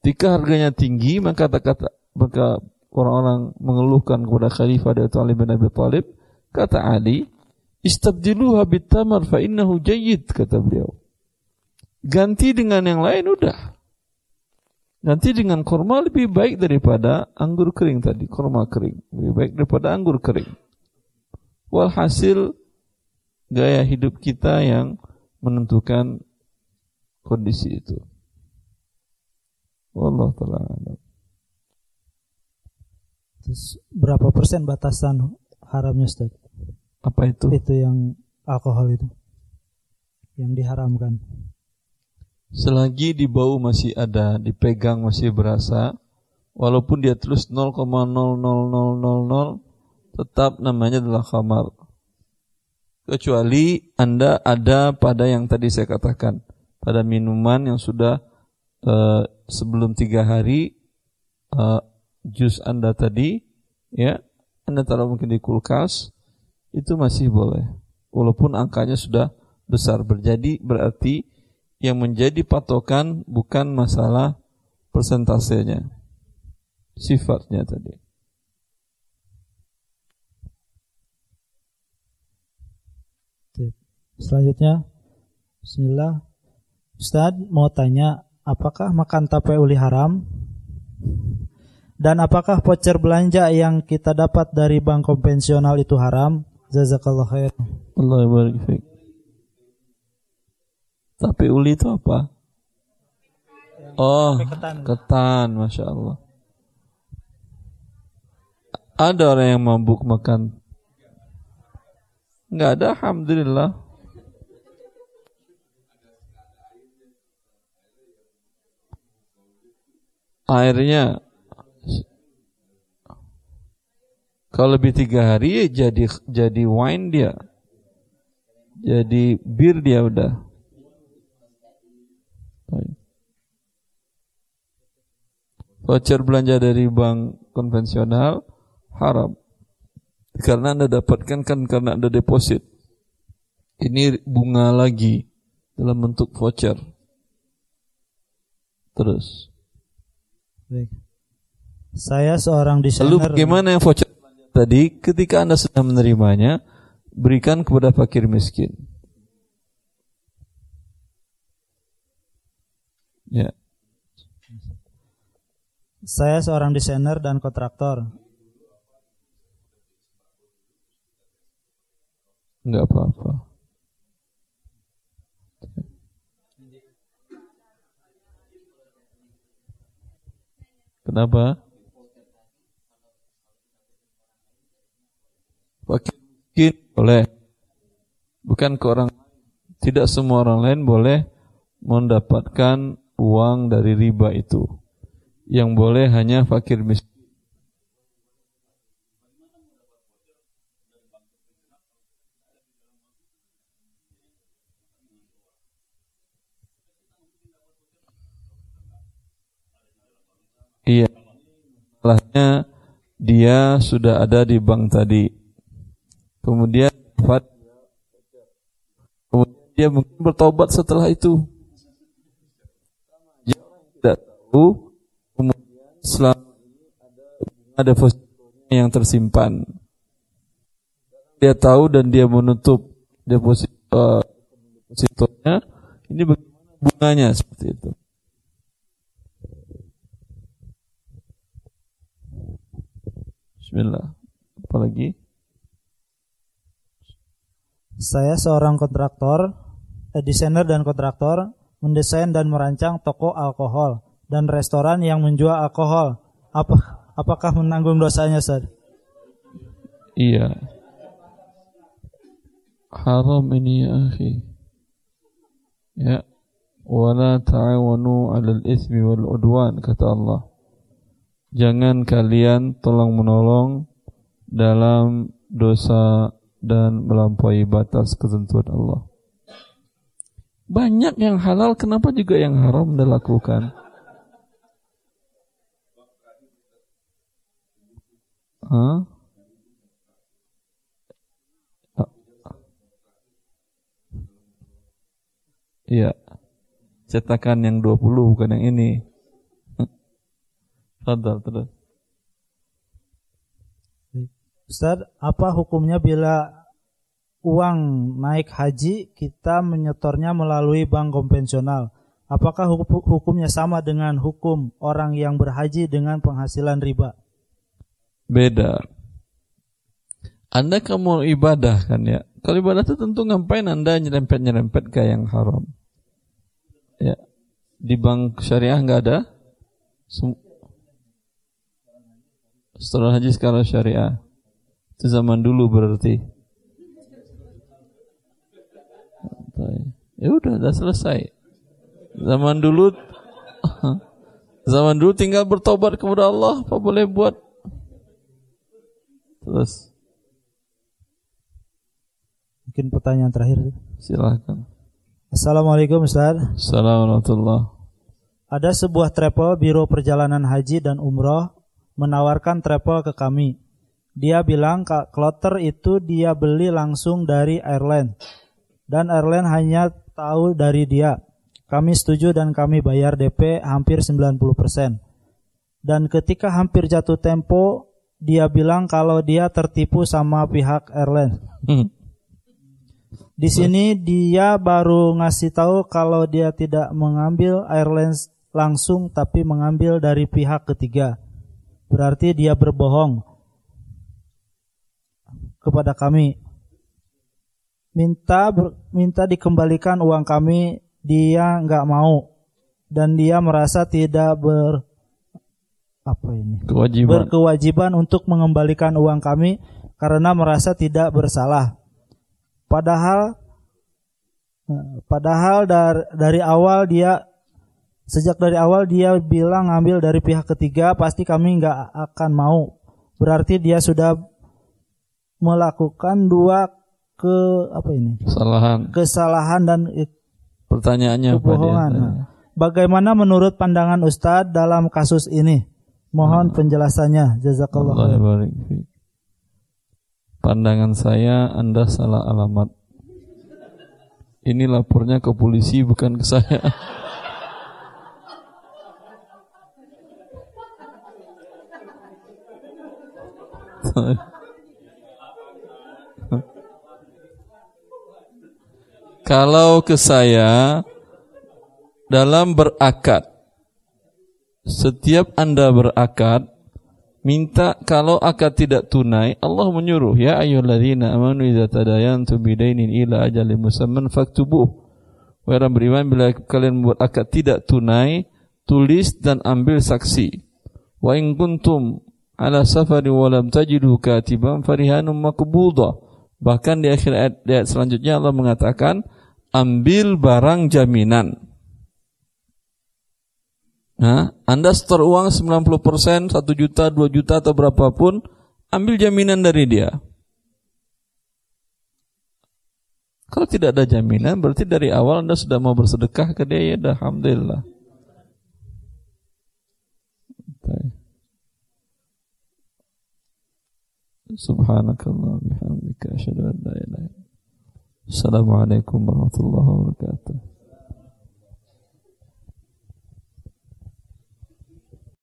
Jika harganya tinggi, maka kata maka orang-orang mengeluhkan kepada Khalifah dari Ali bin Abi Thalib, kata Ali, "Istabdiluha bitamar fa innahu jayyid," kata beliau. Ganti dengan yang lain udah. Ganti dengan korma lebih baik daripada anggur kering tadi, korma kering. Lebih baik daripada anggur kering. Walhasil gaya hidup kita yang menentukan kondisi itu. Wallah taala Terus berapa persen batasan haramnya Ustaz? Apa itu? Itu yang alkohol itu. Yang diharamkan. Selagi di bau masih ada, dipegang masih berasa, walaupun dia tulis 0,00000 tetap namanya adalah khamar. Kecuali Anda ada pada yang tadi saya katakan, pada minuman yang sudah uh, sebelum tiga hari uh, jus Anda tadi, ya, Anda taruh mungkin di kulkas, itu masih boleh. Walaupun angkanya sudah besar. Berjadi berarti yang menjadi patokan bukan masalah persentasenya. Sifatnya tadi. Selanjutnya, Bismillah. Ustaz mau tanya, apakah makan tape uli haram? Dan apakah voucher belanja yang kita dapat dari bank konvensional itu haram? Jazakallah khair. Allah barik fiik. Tapi uli itu apa? Oh, ketan. ketan, masya Allah. Ada orang yang mabuk makan? Enggak ada, alhamdulillah. Airnya Kalau lebih tiga hari ya jadi jadi wine dia, jadi bir dia udah. Voucher belanja dari bank konvensional haram karena anda dapatkan kan karena anda deposit. Ini bunga lagi dalam bentuk voucher. Terus. Baik. Saya seorang desainer. Lalu bagaimana yang voucher tadi ketika Anda sudah menerimanya, berikan kepada fakir miskin. Ya. Saya seorang desainer dan kontraktor. Enggak apa-apa. Kenapa? Fakir boleh. Bukan ke orang tidak semua orang lain boleh mendapatkan uang dari riba itu. Yang boleh hanya fakir miskin. Iya. Salahnya dia sudah ada di bank tadi. Kemudian kemudian dia mungkin bertobat setelah itu. Dia tidak tahu kemudian selama ini ada depositonya yang tersimpan. Dia tahu dan dia menutup deposit uh, depositonya. Ini bagaimana bunganya seperti itu Bismillah apalagi saya seorang kontraktor, eh, desainer dan kontraktor, mendesain dan merancang toko alkohol dan restoran yang menjual alkohol. Apa apakah menanggung dosanya, Ustaz? Iya. Haram ini ya akhi. Ya. Wala ta'awanu 'alal ismi wal udwan kata Allah. Jangan kalian tolong menolong dalam dosa dan melampaui batas ketentuan Allah. Banyak yang halal, kenapa juga yang haram dilakukan? Hah? Iya. Cetakan yang 20 bukan yang ini. Fadal terus. Ustaz, apa hukumnya bila uang naik haji kita menyetornya melalui bank konvensional? Apakah hukumnya sama dengan hukum orang yang berhaji dengan penghasilan riba? Beda. Anda kamu ibadah kan ya? Kalau ibadah itu tentu ngapain Anda nyerempet-nyerempet ke yang haram? Ya. Di bank syariah nggak ada? Setelah haji sekarang syariah. Itu zaman dulu berarti. Ya udah, udah selesai. Zaman dulu zaman dulu tinggal bertobat kepada Allah, apa boleh buat? Terus mungkin pertanyaan terakhir. Silakan. Assalamualaikum Ustaz. Assalamualaikum Ada sebuah travel biro perjalanan haji dan umroh menawarkan travel ke kami. Dia bilang kloter itu dia beli langsung dari airline. Dan airline hanya tahu dari dia. Kami setuju dan kami bayar DP hampir 90%. Dan ketika hampir jatuh tempo, dia bilang kalau dia tertipu sama pihak airline. Hmm. Di sini dia baru ngasih tahu kalau dia tidak mengambil airline langsung tapi mengambil dari pihak ketiga. Berarti dia berbohong kepada kami. Minta ber, minta dikembalikan uang kami, dia nggak mau dan dia merasa tidak ber apa ini kewajiban. berkewajiban untuk mengembalikan uang kami karena merasa tidak bersalah. Padahal padahal dari, dari awal dia sejak dari awal dia bilang ngambil dari pihak ketiga pasti kami nggak akan mau. Berarti dia sudah melakukan dua ke apa ini? Kesalahan. Kesalahan dan pertanyaannya kebohongan. Apa dia? Bagaimana menurut pandangan Ustadz dalam kasus ini? Mohon hmm. penjelasannya. Jazakallah. Pandangan saya Anda salah alamat. Ini lapornya ke polisi bukan ke saya. Kalau ke saya dalam berakad setiap Anda berakad minta kalau akad tidak tunai Allah menyuruh ya ayyuhalladzina amanu idza tadayantum bidainin ila ajalin musamman faktubuh. Wahai orang beriman bila kalian membuat akad tidak tunai tulis dan ambil saksi. Wa in kuntum ala safari wa lam tajidu katiban farihanum maqbudah bahkan di akhir ayat, ayat selanjutnya Allah mengatakan ambil barang jaminan Nah, Anda setor uang 90%, 1 juta, 2 juta atau berapapun, ambil jaminan dari dia. Kalau tidak ada jaminan, berarti dari awal Anda sudah mau bersedekah ke dia, ya Alhamdulillah. Subhanakallah bihamdika asyhadu an la ilaha Assalamualaikum warahmatullahi wabarakatuh.